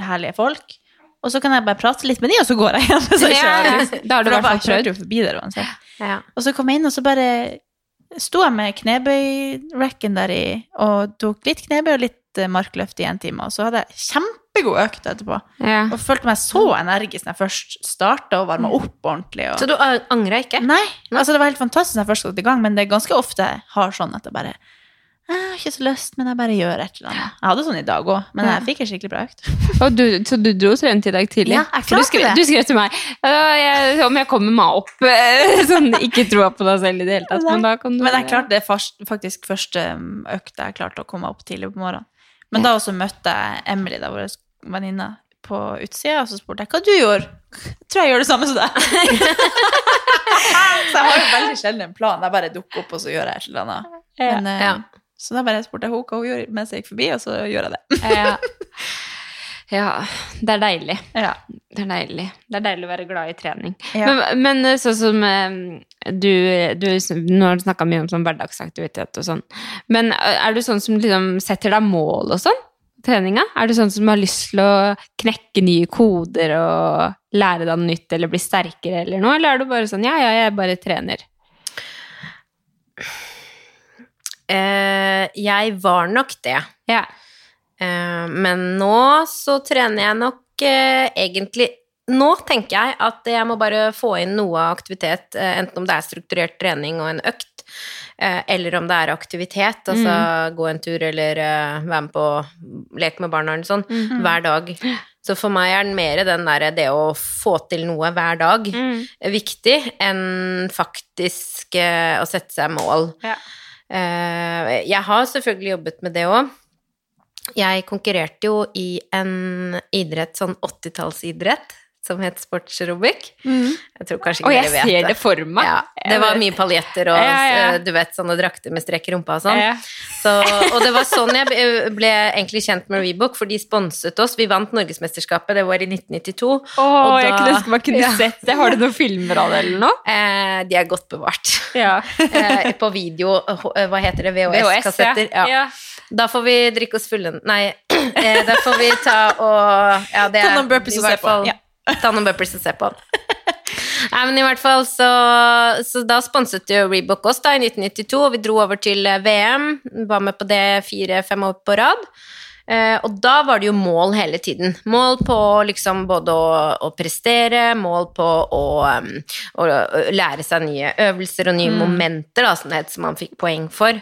herlige folk. Og så kan jeg bare prate litt med de, og så går jeg igjen. Så jeg kjører. ja. Da har du For hvert fall jeg jo forbi der uansett. Og så kom jeg inn, og så bare sto jeg med knebøy-racken der i, og tok litt knebøy og litt eh, markløft i en time. Og så hadde jeg kjempegod økt etterpå. Ja. Og følte meg så energisk når jeg først starta og varma opp ordentlig. Og... Så du angra ikke? Nei, altså det var helt fantastisk når jeg først satte i gang, men det er ganske ofte jeg har sånn at jeg bare jeg har ikke så lyst, men jeg bare gjør et eller annet. Jeg hadde sånn i dag òg, men jeg fikk en skikkelig bra økt. Du, så du dro og trente i dag tidlig? Ja, jeg For du klarte skrev, det. du skrev til meg «Ja, jeg, om jeg kommer meg opp Sånn ikke troa på deg selv i det hele tatt. Men da kan du Men jeg klarte det fast, faktisk første økt økta jeg klarte å komme opp tidlig på morgenen. Men da også møtte jeg Emily, da, vår venninne, på utsida, og så spurte jeg hva du gjorde. Jeg tror jeg gjør det samme som deg. så jeg har jo veldig sjelden en plan. Jeg bare dukker opp, og så gjør jeg et eller annet. Men, eh, Ja. Så da bare spurte jeg henne hva hun gjorde mens jeg gikk forbi, og så gjør jeg det. ja. ja, det er deilig. Ja. Det er deilig. Det er deilig å være glad i trening. Ja. Men, men eh, sånn som eh, du, du Nå har du snakka mye om sånn hverdagsaktivitet og sånn. Men eh, er du sånn som liksom setter deg mål og sånn? Treninga? Er du sånn som har lyst til å knekke nye koder og lære deg noe nytt eller bli sterkere eller noe? Eller er du bare sånn ja, ja, jeg bare trener? Eh, jeg var nok det. Ja. Eh, men nå så trener jeg nok eh, egentlig Nå tenker jeg at jeg må bare få inn noe aktivitet, eh, enten om det er strukturert trening og en økt, eh, eller om det er aktivitet, altså gå en tur eller eh, være med på lek med barna eller sånn, hver dag. Så for meg er den mer den derre det å få til noe hver dag viktig, enn faktisk å sette seg mål. Ja. Eh, jeg har selvfølgelig jobbet med det òg. Jeg konkurrerte jo i en idrett, sånn 80-tallsidrett, som het sportsaerobic. Jeg tror kanskje ikke Og jeg dere vet ser det for meg. Ja, det var mye paljetter og Ja, ja. eh, du vet, sånne drakter med strekk i rumpa og sånn. Så, og det var sånn jeg ble- egentlig kjent med Rebook, for de sponset oss. Vi vant Norgesmesterskapet, det var i 1992. Åh, og jeg kunne ønske man kunne sett det. Har du noen filmer av det eller noe? Eh, de er godt bevart. Ja. eh, på video, eh, hva heter det, VHS-kassetter. Ja. Da får vi drikke oss fulle Nei, eh, da får vi ta og ja, det er- i og hvert på. fall-. Ta noen burpees og se på. Nei, men i hvert fall så, så da sponset jo Rebook oss da i 1992, og vi dro over til eh, VM. Var med på det fire-fem år på rad. Eh, og da var det jo mål hele tiden. Mål på liksom både å, å prestere, mål på å, um, å, å lære seg nye øvelser og nye momenter, da, som det het, som man fikk poeng for.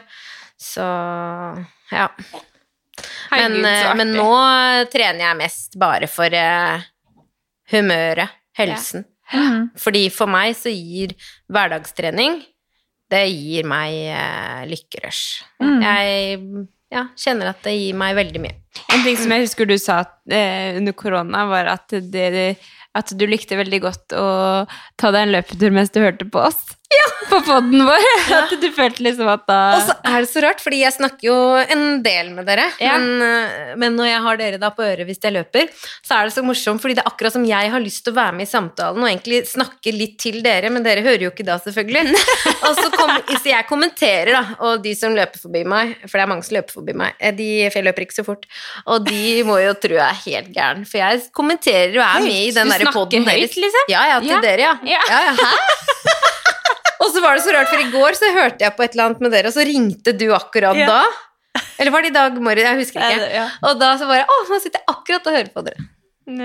Så ja. Men, Herregud, så eh, men nå trener jeg mest bare for eh, humøret, helsen. Fordi for meg så gir hverdagstrening Det gir meg eh, lykkerush. Jeg ja, kjenner at det gir meg veldig mye. En ting som jeg husker du sa eh, under korona, var at, det, at du likte veldig godt å ta deg en løpetur mens du hørte på oss. På poden vår. At du følte liksom at da Og så er det så rart, fordi jeg snakker jo en del med dere, Ja. men, øh, men når jeg har dere da på øret hvis jeg løper, så er det så morsomt, fordi det er akkurat som jeg har lyst til å være med i samtalen og egentlig snakke litt til dere, men dere hører jo ikke da, selvfølgelig. og så, kom, så jeg kommenterer, da, og de som løper forbi meg, for det er mange som løper forbi meg, eh, de, for jeg løper ikke så fort, og de må jo tro jeg er helt gæren, for jeg kommenterer og er med i den Du derre snakker høyt, liksom? Ja, ja, til Ja. dere, ja. Ja. ja, ja. Hæ? Så var det så rart, for i går så hørte jeg på et eller annet med dere, og så ringte du akkurat Ja. da. Eller var det i dag morgen? Jeg husker Er ikke. det- ja. Og da så bare Å, nå sitter jeg akkurat og hører på dere.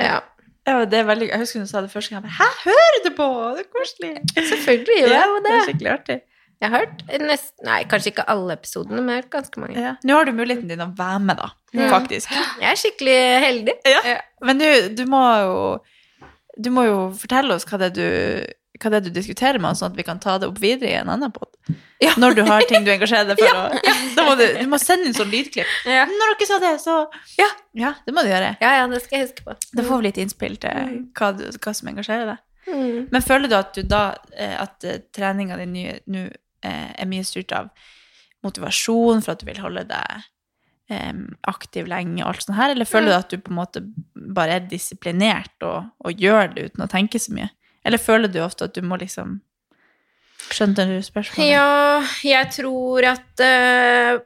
Ja. Ja, det er veldig, jeg husker du sa det første gang. Hæ, hører du på? Det er koselig. Selvfølgelig gjør jeg jo det er skikkelig artig. Jeg har hørt nesten Nei, kanskje ikke alle episodene, men jeg har hørt ganske mange. Ja. Nå har du muligheten din å være med, da. Ja. Faktisk. Jeg er skikkelig heldig. Ja. Men du, du må jo Du må jo fortelle oss hva det er du hva det er du diskuterer med oss, sånn at vi kan ta det opp videre i en annen pod. Når du har ting du engasjerer deg for. å, da må du, du må sende inn sånn lydklipp. Ja. Når dere sa det, så Ja. ja, det må du gjøre. Ja, ja, det skal jeg huske på. Da får vi litt innspill til hva, du, hva som engasjerer deg. Mm. Men føler du at du da eh, at eh, treninga di nå eh, er mye styrt av motivasjon for at du vil holde deg aktiv lenge og alt sånt her, eller føler du at du på en måte bare er disiplinert og, og gjør det uten å tenke så mye? Eller føler du ofte at du må liksom Skjønte du spørsmålet? Ja, jeg tror at uh,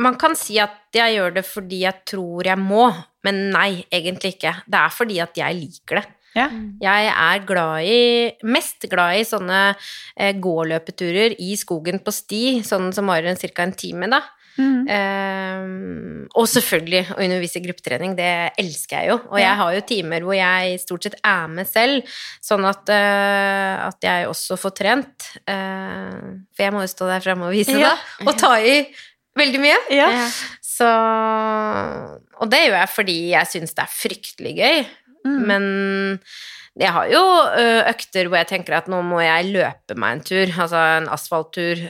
Man kan si at jeg gjør det fordi jeg tror jeg må, men nei, egentlig ikke. Det er fordi at jeg liker det. Ja. Jeg er glad i, mest glad i sånne eh, gåløpeturer i skogen på sti, sånn som varer ca. en time, da. Mhm. Um, og selvfølgelig å undervise i gruppetrening, det elsker jeg jo. Og jeg har jo timer hvor jeg stort sett er med selv, sånn at, uh, at jeg også får trent. Uh, for jeg må jo stå der framme og vise Ja. det, og ta i veldig mye. Ja. Så Og det gjør jeg fordi jeg syns det er fryktelig gøy. Mm. Men jeg har jo økter hvor jeg tenker at nå må jeg løpe meg en tur, altså en asfalttur,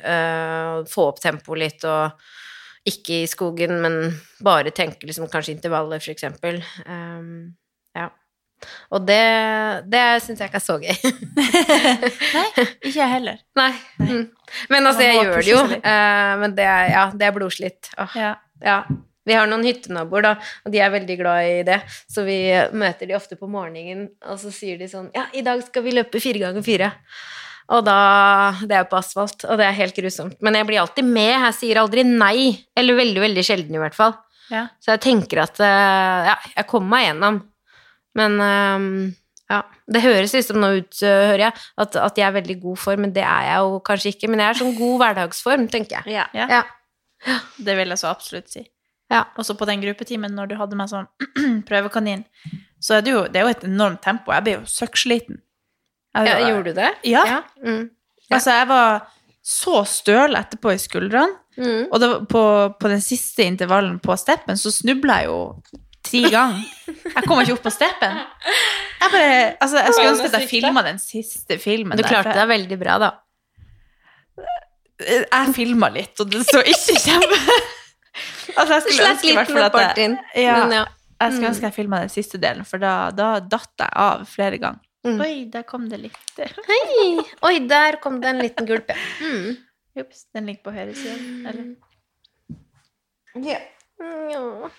få opp tempoet litt og ikke i skogen, men bare tenke liksom kanskje intervaller, for eksempel. Um, ja. Og det, det syns jeg ikke er så gøy. Nei, ikke jeg heller. Nei. Nei. Men altså, jeg gjør det jo. Uh, men det er, ja, det er blodslitt. Oh, Ja. ja. Vi har noen hyttenaboer, da, og de er veldig glad i det. Så vi møter de ofte på morgenen, og så sier de sånn Ja, i dag skal vi løpe fire ganger fire. Og da Det er jo på asfalt, og det er helt grusomt. Men jeg blir alltid med. Jeg sier aldri nei. Eller veldig, veldig sjelden, i hvert fall. Ja. Så jeg tenker at eh, Ja, jeg kommer meg gjennom. Men eh, ja. Det høres liksom nå ut, eh, hører jeg, at, at jeg er veldig god form, men det er jeg jo kanskje ikke. Men jeg er sånn god hverdagsform, tenker jeg. Ja. Ja. Ja. Det vil jeg så absolutt si. Ja. Også på den gruppetimen når du hadde meg sånn prøvekanin, så er det jo, det er jo et enormt tempo. Jeg blir jo søkksliten. Jeg- Ja, gjorde du det? Ja. Mm. Altså, jeg var så støl etterpå i skuldrene, Mm. og det på, på den siste intervallen på steppen så snubla jeg jo tre ganger. Jeg kom ikke opp på steppen. Jeg bare, altså, jeg skulle ønske at jeg filma den siste filmen. Du klarte deg veldig bra, da. Jeg, filma litt, og det så ikke kjempe... Altså, jeg skulle ønske i hvert fall at jeg- Ja. Jeg skulle Mm. ønske jeg filma den siste delen, for da, da datt jeg av flere ganger. Mm. Oi, der kom det litt Hei! Oi, der kom det en liten gulp, ja. Mm. Den ligger på høyre side. Eller? Ja. Ja.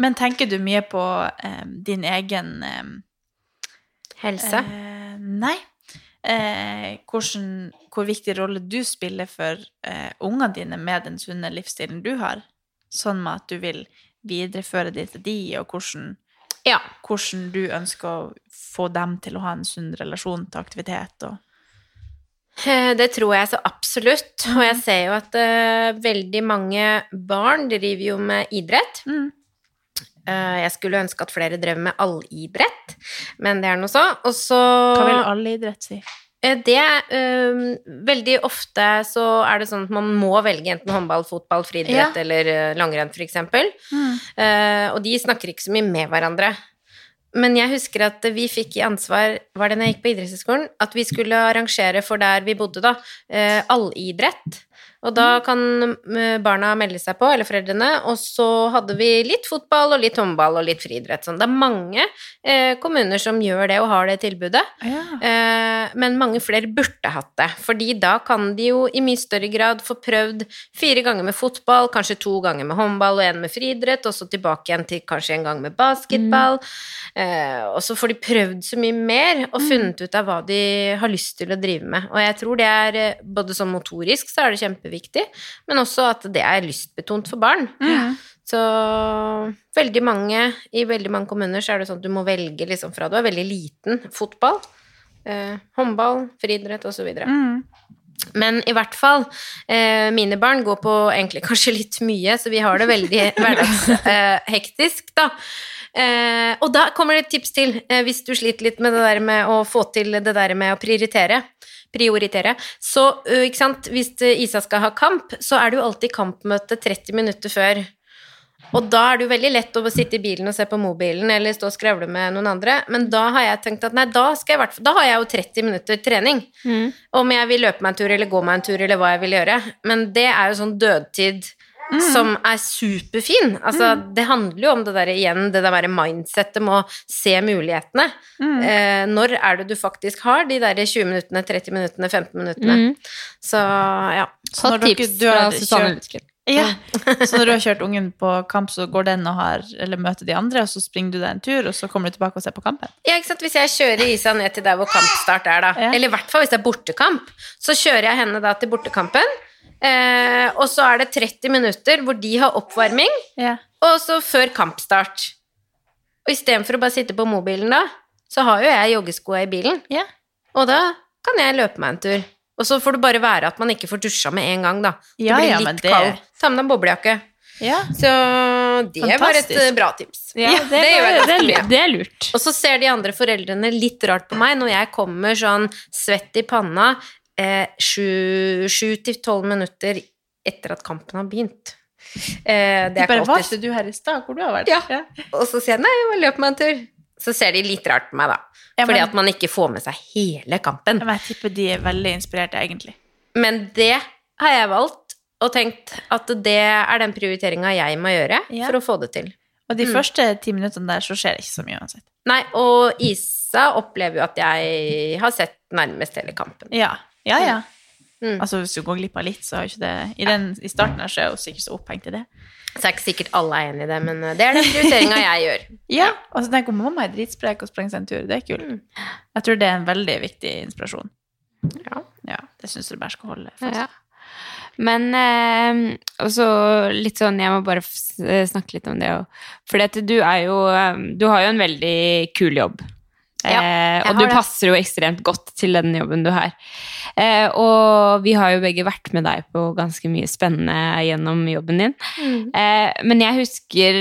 Men tenker du mye på eh, din egen eh, Helse? Eh, nei. Eh, hvordan, hvor viktig rolle du spiller for eh, ungene dine med den sunne livsstilen du har. Sånn med at du vil videreføre det til de, og hvordan, Ja. hvordan du ønsker å få dem til å ha en sunn relasjon til aktivitet. Og, Eh, Det tror jeg så absolutt. Og jeg ser jo at uh, veldig mange barn driver jo med idrett. Mm. Uh, jeg skulle ønske at flere drev med allidrett, men det er nå så. Og så hva vil allidrett si? Eh, Det um, Veldig ofte så er det sånn at man må velge enten håndball, fotball, friidrett Ja. eller eh, langrenn, eksempel. Mm. Uh, og de snakker ikke så mye med hverandre. Men jeg husker at vi fikk i ansvar, var det når jeg gikk på idrettshøyskolen, at vi skulle arrangere for der vi bodde, da, uh, allidrett. Og da kan eh, barna melde seg på, eller foreldrene, og så hadde vi litt fotball og litt håndball og litt friidrett. Sånn. Det er mange eh, kommuner som gjør det og har det tilbudet. Eh, men mange flere burde hatt det, fordi da kan de jo i mye større grad få prøvd fire ganger med fotball, kanskje to ganger med håndball og en med friidrett, og så tilbake igjen til kanskje en gang med basketball. Eh, og så får de prøvd så mye mer og funnet ut av hva de har lyst til å drive med. Og jeg tror det er eh, både sånn motorisk så er det kjempeviktig, men også at det er lystbetont for barn. Så veldig mange, i veldig mange kommuner så er det sånn at du må velge liksom fra du er veldig liten, fotball, eh, håndball, friidrett osv. Men i hvert fall, eh, mine barn går på egentlig kanskje litt mye, så vi har det veldig hverdagshektisk, da. Eh, og da kommer det et tips til, eh, hvis du sliter litt med det der med å få til det der med å prioritere. Prioritere. Så ø, ikke sant, hvis eh, Isa skal ha kamp, så er det jo alltid kampmøte 30 minutter før. Og da er det jo veldig lett å sitte i bilen og se på mobilen eller stå og skravle med noen andre, men da har jeg tenkt at nei, da, skal jeg, i hvert fall- da har jeg jo 30 minutter trening. Om jeg vil løpe meg en tur eller gå meg en tur eller hva jeg vil gjøre. Men det er jo sånn dødtid som er superfin. Altså, det handler jo om det der igjen, det der mindsettet med å se mulighetene. Eh, når er det du faktisk har de der 20 minuttene, 30 minuttene, 15 minuttene? Så ja. Så når dere- du har kjørt- Ja. Så når du har kjørt ungen på kamp, så går den og har, eller møter de andre, og så springer du deg en tur, og så kommer du tilbake og ser på kampen? Ja, ikke sant? Hvis jeg kjører Isa ned til der hvor kampstart er, da, eller i hvert fall hvis det er bortekamp, så kjører jeg henne da til bortekampen, eh, og så er det 30 minutter hvor de har oppvarming, og så før kampstart. Og istedenfor å bare sitte på mobilen da, så har jo jeg joggeskoa i bilen, og da kan jeg løpe meg en tur. Og så får det bare være at man ikke får dusja med en gang, da. Ja, det blir ja, litt men det- kald. Ta med deg boblejakke. Så det var et eh, bra tips. Ja, det gjør jeg det er lurt. Det er lurt. Og så ser de andre foreldrene litt rart på meg når jeg kommer sånn svett i panna eh, sju, sju til tolv minutter etter at kampen har begynt. Eh, det er bare, ikke hva alltid er du her i stad? Hvor du har vært? Ja. Og så sier jeg nei, jeg må løpe meg en tur. Så ser de litt rart på meg, da. Ja, Fordi at man ikke får med seg hele kampen. Men jeg tipper de er veldig inspirerte, egentlig. Men det har jeg valgt, og tenkt at det er den prioriteringa jeg må gjøre Ja. for å få det til. Og de Mm. første ti minuttene der, så skjer det ikke så mye uansett. Nei, og Isa opplever jo at jeg har sett nærmest hele kampen. Ja, ja. ja. Mm. Altså, hvis du går glipp av litt, så har jo ikke det I, den, i starten her så er jeg jo sikkert så opphengt i det. Så er ikke sikkert alle er enig i det, men eh, det er den prioriteringa jeg gjør. Ja, og så tenker jeg mamma er dritsprek og sprenger seg en tur. Det er kult. Mm. Jeg tror det er en veldig viktig inspirasjon. Ja. det syns du bare skal holde fast. Ja. Men eh, også litt sånn Jeg må bare snakke litt om det òg. For du er jo eh, Du har jo en veldig kul jobb. Ja, eh, og du det. passer jo ekstremt godt til den jobben du har. Eh, og vi har jo begge vært med deg på ganske mye spennende gjennom jobben din. Mm. Eh, men jeg husker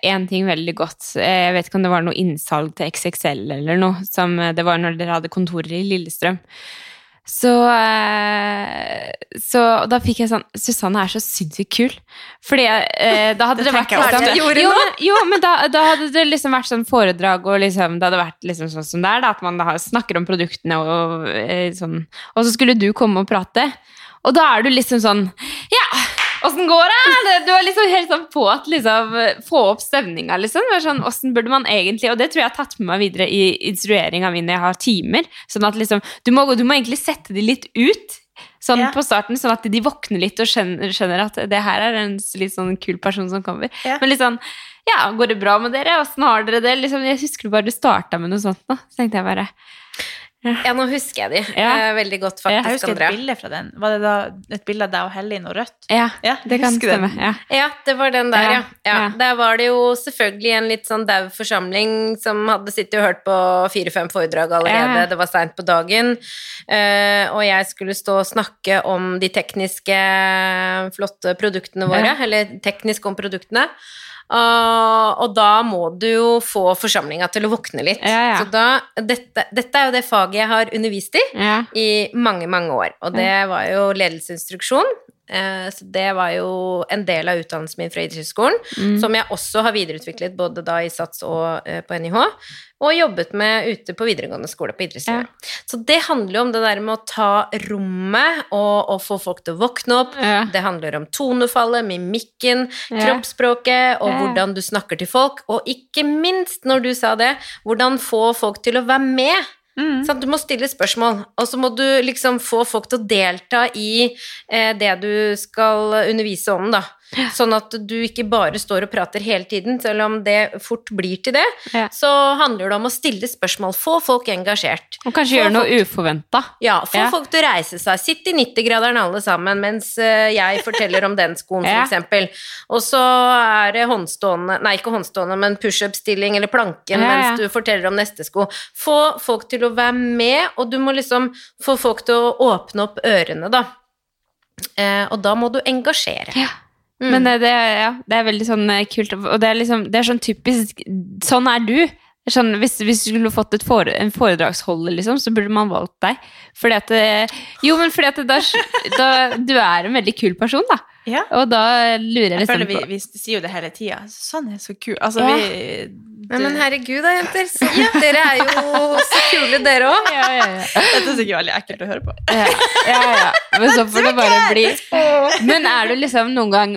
én ting veldig godt. Jeg vet ikke om det var noe innsalg til XXL eller noe. Som det var når dere hadde kontorer i Lillestrøm. Så, eh, så da fikk jeg sånn Susanne er så sinnssykt kul. Fordi eh, da hadde Det det vært Gjorde jo, men, jo, men da, da hadde det liksom vært sånn foredrag, og liksom, det hadde vært liksom sånn som det er, da, at man da snakker om produktene, og, og, sånn. og så skulle du komme og prate. Og da er du liksom sånn Ja, åssen går det? Du er liksom helt sånn på at liksom Få opp stemninga, liksom. Det er Sånn, burde man egentlig Og det tror jeg har tatt med meg videre i instrueringa mi når jeg har timer. Sånn at liksom Du må, du må egentlig sette de litt ut. Sånn Ja. på starten, sånn at de våkner litt og skjønner, skjønner at det her er en litt sånn kul person som kommer. Ja. Men litt sånn Ja, går det bra med dere? Åssen har dere det? Liksom, jeg husker bare du starta med noe sånt nå. Så tenkte jeg bare Ja, nå husker jeg de Ja. eh, veldig godt, Jeg faktisk, husker Andrea. et bilde fra den. Var det da et bilde av deg og Hellin og rødt? Ja, Ja, det kan husker stemme. Ja. Ja, det var den der, ja. Ja, ja. ja. Der var det jo selvfølgelig en litt sånn dau forsamling som hadde sittet og hørt på fire-fem foredrag allerede. Ja. Det var seint på dagen. eh, og jeg skulle stå og snakke om de tekniske, flotte produktene våre. Ja. Eller teknisk om produktene. Ah, og da må du jo få forsamlinga til å våkne litt. Ja, ja. Så da, dette, dette er jo det faget jeg har undervist i Ja. i mange, mange år. Og det var jo ledelseinstruksjon. Eh, så det var jo en del av utdannelsen min fra idrettshøyskolen, Mm. som jeg også har videreutviklet både da i SATS og eh, på NIH, og jobbet med ute på videregående skole på idrettslinja. Så det handler jo om det der med å ta rommet og, og få folk til å våkne opp. Ja. Det handler om tonefallet, mimikken, Ja. kroppsspråket, og Ja. hvordan du snakker til folk. Og ikke minst, når du sa det, hvordan få folk til å være med. Sant? Du må stille spørsmål, og så må du liksom få folk til å delta i eh, det du skal undervise om, da. Sånn at du ikke bare står og prater hele tiden, selv om det fort blir til det. Ja. Så handler det om å stille spørsmål, få folk engasjert. Og kanskje Få gjøre noe uforventa. Ja, få Ja. folk til å reise seg. Sitt i 90-graderen alle sammen mens eh, jeg forteller om den skoen, Ja. eksempel. Og så er det håndstående, nei ikke håndstående, men pushup-stilling eller planken ja. mens du forteller om neste sko. Få folk til å være med, og du må liksom få folk til å åpne opp ørene, da. Eh, og da må du engasjere. Ja. Mm. Men det, det, ja, det er veldig sånn eh, kult, og det er liksom, det er sånn typisk, sånn er du. Sånn, hvis, hvis du skulle fått fore, en foredragsholder, liksom, så burde man valgt deg. Fordi at det, Jo, men fordi at det, da, da Du er en veldig kul person, da. Ja. Og da lurer jeg Jeg føler liksom vi, vi sier jo det hele tida. Sånn er så kul. Altså, Ja. vi Nei, men herregud da, jenter. Så, Dere er jo så kule, dere òg. ja, ja, ja. Dette er sikkert veldig ekkelt å høre på. ja, ja, ja. Men så får det bare bli. Men er du liksom noen gang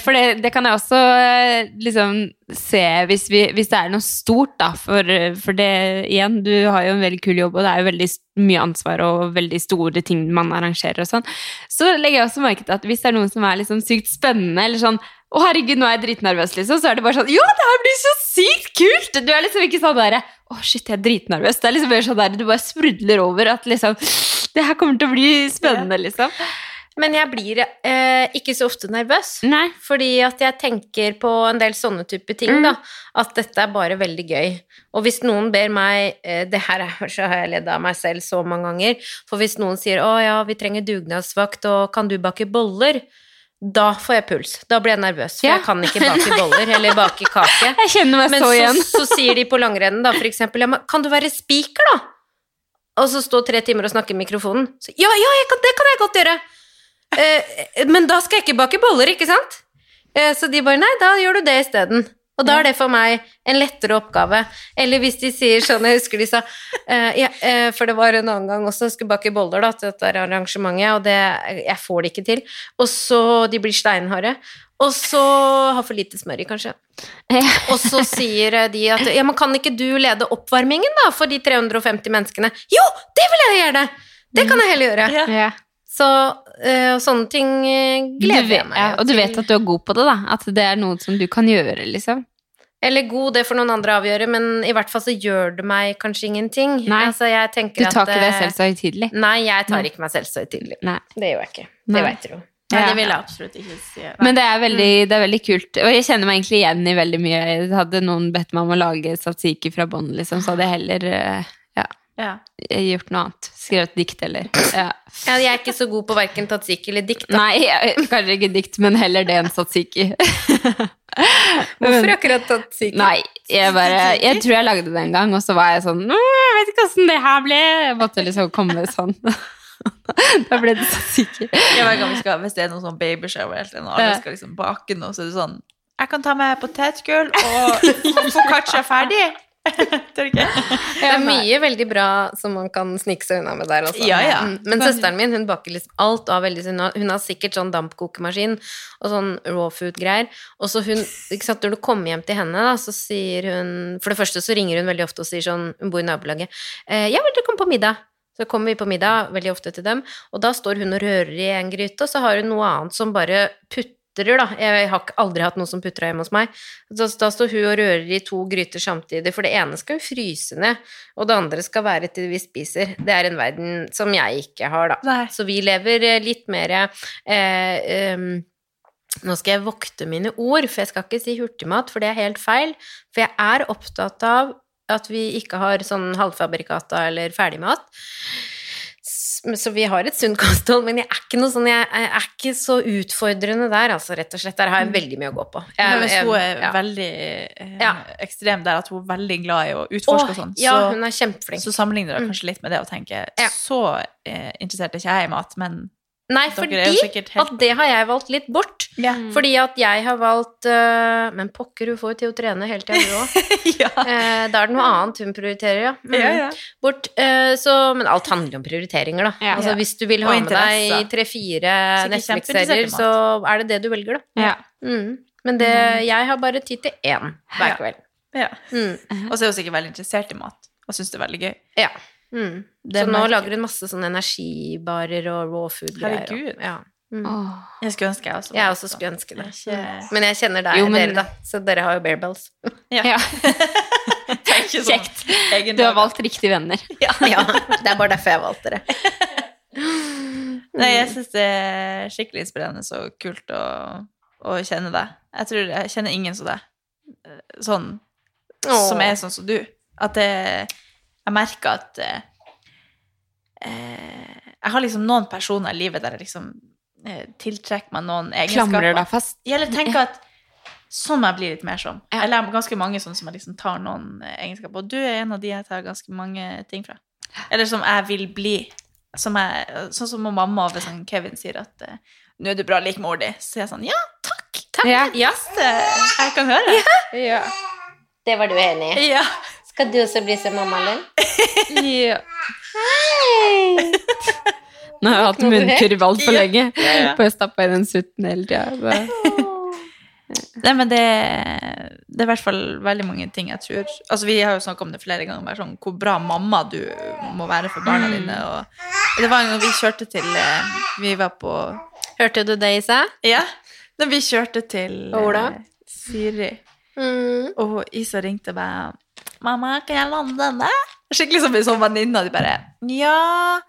For det, det kan jeg også eh, liksom se hvis, vi, hvis det er noe stort, da. For, for det igjen, du har jo en veldig kul jobb, og det er jo veldig mye ansvar og veldig store ting man arrangerer og sånn. Så legger jeg også merke til at hvis det er noen som er liksom sykt spennende, eller sånn å, herregud, nå er jeg dritnervøs, liksom. Så er det bare sånn Jo, det her blir så sykt kult! Du er liksom ikke sånn derre Å, shit, jeg er dritnervøs. Det er liksom bare sånn der du bare sprudler over at liksom Det her kommer til å bli spennende, liksom. Men jeg blir eh, ikke så ofte nervøs. Nei. Fordi at jeg tenker på en del sånne type ting, Mm. da. At dette er bare veldig gøy. Og hvis noen ber meg eh, Det her er, så har jeg ledd av meg selv så mange ganger. For hvis noen sier 'Å ja, vi trenger dugnadsvakt, og kan du bake boller?' Da får jeg puls. Da blir jeg nervøs, for Ja. jeg kan ikke bake boller eller bake kake. Jeg kjenner meg Men så så, igjen. så sier de på langrennen, da, for eksempel, ja, kan du være spiker, da? Og så stå tre timer og snakke i mikrofonen. Så, ja, ja, kan, det kan jeg godt gjøre! Eh, men da skal jeg ikke bake boller, ikke sant? Eh, så de bare, nei, da gjør du det isteden. Og da er det for meg en lettere oppgave. Eller hvis de sier sånn, jeg husker de sa eh, ja, eh, For det var en annen gang også, jeg skulle bake boller da, til dette arrangementet, og det, jeg får det ikke til. Og så De blir steinharde. Og så har for lite smør i, kanskje. Og så sier de at ja, men kan ikke du lede oppvarmingen da, for de 350 menneskene? Jo, det vil jeg gjøre! Det kan jeg heller gjøre. Ja. Så eh, sånne ting eh, gleder vet, jeg meg ja, og du til. vet at du er god på det, da. At det er noe som du kan gjøre, liksom. Eller god, det får noen andre avgjøre, men i hvert fall så gjør det meg kanskje ingenting. Nei. Altså, jeg Du tar at, ikke deg eh, selv så høytidelig. Nei, jeg tar Nei. ikke meg selv så høytidelig. Det gjør jeg ikke. Det vet du jo. Nei, Ja. det vil jeg absolutt ikke si. Nei. Men det er, veldig, det er veldig kult. Og jeg kjenner meg egentlig igjen i veldig mye. Hadde noen bedt meg om å lage satsiki fra bånn, liksom, så hadde jeg heller eh, ja, gjort noe annet. Skrevet dikt eller ja. Ja, jeg er ikke så god på verken tatsiki eller dikt. Da. Nei, jeg- kanskje ikke dikt, men heller det enn tatsiki. Hvorfor akkurat tatsiki? Nei, jeg bare Jeg tror jeg lagde det en gang, og så var jeg sånn «Mm, Jeg vet ikke åssen det her ble. Jeg måtte liksom komme sånn. da ble det tatsiki. Hvis det er noe sånn babyshow og alle skal liksom bake noe, så er det sånn Jeg kan ta med potetgull og focaccia ferdig. Det er mye veldig bra som man kan snike seg unna med der. Altså. Ja, ja. Mm. Men søsteren min hun baker liksom alt av veldig Hun har, hun har sikkert sånn dampkokemaskin og sånn raw food-greier. Og så hun, ikke sant, Når du kommer hjem til henne, da, så sier hun For det første så ringer hun veldig ofte og sier sånn Hun bor i nabolaget. Eh, 'Ja, vel, dere komme på middag?' Så kommer vi på middag veldig ofte til dem, og da står hun og rører i en gryte, og så har hun noe annet som bare putrer, da. Jeg har aldri hatt noe som putrer hjemme hos meg. Da, da står hun og rører i to gryter samtidig, for det ene skal hun fryse ned, og det andre skal være til vi spiser. Det er en verden som jeg ikke har, da. Nei. Så vi lever eh, litt mer eh, em, nå skal jeg vokte mine ord, for jeg skal ikke si hurtigmat, for det er helt feil. For jeg er opptatt av at vi ikke har sånn halvfabrikata eller ferdigmat. Så vi har et sunt kosthold, men jeg er ikke noe sånn, jeg er ikke så utfordrende der, altså, rett og slett. Der har jeg veldig mye å gå på. Jeg, Men hvis hun er ja. veldig eh, Ja. ekstrem der at hun er veldig glad i å utforske og sånn, ja, så, hun er kjempeflink. så sammenligner det kanskje litt med det og tenker Ja. så eh, interessert er ikke jeg i mat, men Nei, Dere fordi helt- at det har jeg valgt litt bort. Ja. Fordi at jeg har valgt uh, Men pokker, hun får jo til å trene hele tida, hun òg. ja. Eh, da er det noe annet hun prioriterer, ja. Mm. Ja, ja. Bort, Uh, så, men alt handler om prioriteringer, da. Ja. Altså, hvis du vil ha med deg tre-fire Netflix-serier, så er det det du velger, da. Ja. Mm. Men det, jeg har bare tid til én hver Ja. kveld. ja. Mm. Og så er hun sikkert veldig interessert i mat og syns det er veldig gøy. Ja. Mm. Så nå merker lager hun masse sånne energibarer og raw food-greier. Herregud. Ja. Mm. Jeg skulle ønske jeg også Jeg også skulle ønske det. Ikke- Men jeg kjenner deg, Jo, men- dere, da. Så dere har jo bare bells. Ja. Ja. Sånn Kjekt. egen Du har valgt riktige venner. ja, det er bare derfor jeg valgte det. Nei, jeg syns det er skikkelig inspirerende og kult å, å kjenne deg. Jeg tror jeg kjenner ingen som deg. Sånn Åh. som er sånn som du. At det Jeg merker at eh, eh, Jeg har liksom noen personer i livet der jeg liksom eh, tiltrekker meg noen egenskaper. Klamrer deg fast. Eller tenker at sånn må jeg bli litt mer som. Ja. Eller ganske mange sånne som jeg liksom tar noen eh, egenskaper. Og du er en av de jeg tar ganske mange ting fra. Eller som jeg vil bli. Som jeg, sånn som mamma og sånn Kevin sier at eh, 'nå er du bra lik mor di', så jeg er sånn 'ja, takk'. takk. Ja. Yes, jeg kan høre. Ja. Det var du enig i. Ja. Skal du også bli som mamma, Linn? Ja. Hei! Nå har jeg hatt munnkurv altfor lenge. Ja, ja. På å stappe i den sutten hele tida. Nei, men det, det er i hvert fall veldig mange ting jeg tror Altså, Vi har jo snakka om det flere ganger, bare sånn, hvor bra mamma du må være for barna dine. Og det var en gang vi kjørte til eh, Vi var på Hørte du det, Isa? Ja, da vi kjørte til eh, Ola? Siri, Mm. og Isa ringte meg bare 'Mamma, kan jeg låne denne?' Skikkelig som en sånn venninne. De bare 'Nja'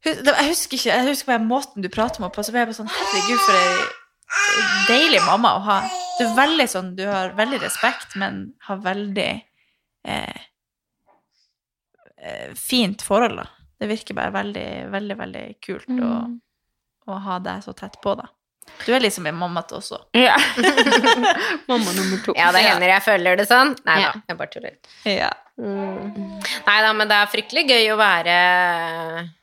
Jeg husker ikke Jeg husker bare måten du prater med henne på. Så ble jeg bare sånn Herregud, for ei deilig mamma å ha. Du er veldig sånn Du har veldig respekt, men har veldig eh, eh, fint forhold, da. Det virker bare veldig, veldig, veldig kult å, å ha deg så tett på, da. Du er liksom en mamma til også. Ja. Mamma nummer to. Ja, det hender jeg føler det sånn. Nei da, Ja. jeg bare tuller. Ja. Mm. Nei da, men det er fryktelig gøy å være,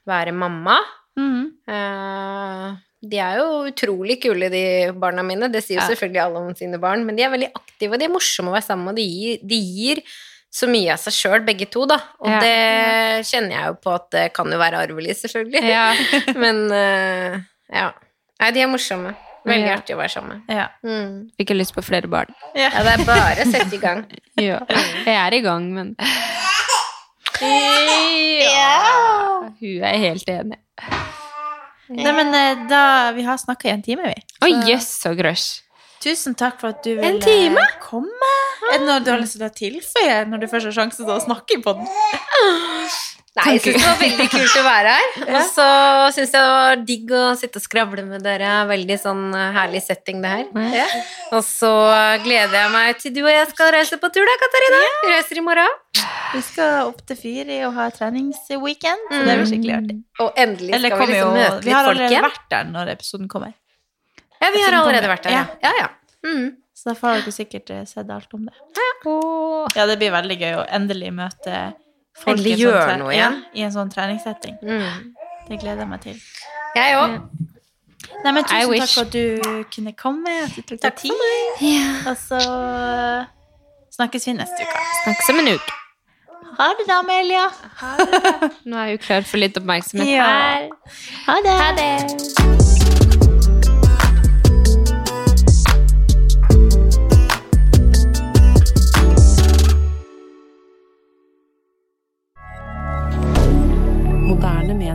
være mamma. Mm. Uh, de er jo utrolig kule, de barna mine. Det sier jo Ja. selvfølgelig alle om sine barn. Men de er veldig aktive, og de er morsomme å være sammen med. og De gir, de gir så mye av seg sjøl, begge to, da. Og Ja. det kjenner jeg jo på at det kan jo være arvelig, selvfølgelig. Ja. Men uh, ja. Nei, de er morsomme. Veldig Ja. artig å være sammen med. Ja. Mm. Fikk jeg lyst på flere barn. Ja, det er bare å sette i gang. Ja. Jeg er i gang, men ja. Hun er helt enig. Nei, men eh, da Vi har snakka i en time, vi. Oi, jøss, så grøsj. Tusen takk for at du En ville time? komme. Er det noe du har lyst til å tilføye når du først har sjansen til å snakke på den? Nei, jeg syns det var veldig kult å være her. Og så syns jeg det var digg å sitte og skravle med dere. Veldig sånn eh, herlig setting, det her. Og så gleder jeg meg til du og jeg skal reise på tur, da, Katarina. Vi reiser i morgen. Vi skal opp til Fyri og ha treningsweekend, så det blir skikkelig artig. Og endelig Eller skal vi møte litt folk igjen. Vi har allerede igjen. vært der når episoden kommer. Ja, vi har allerede vært der, ja. ja, ja. Mm. Så da får dere sikkert eh, sett alt om det. Ja, det blir veldig gøy å endelig møte folk Endelig sånn gjøre tre- noe ja, igjen. i en sånn treningssetting. Mm. Det gleder jeg meg til. Jeg òg. Nei, men Tusen takk for at du kunne komme. At du tok deg Takk for tid. Og så snakkes vi neste uke. Snakkes om en uke. Ha det da, Amelia. Nå er jeg jo klar for litt oppmerksomhet Ja. her. Ha det. Ha det.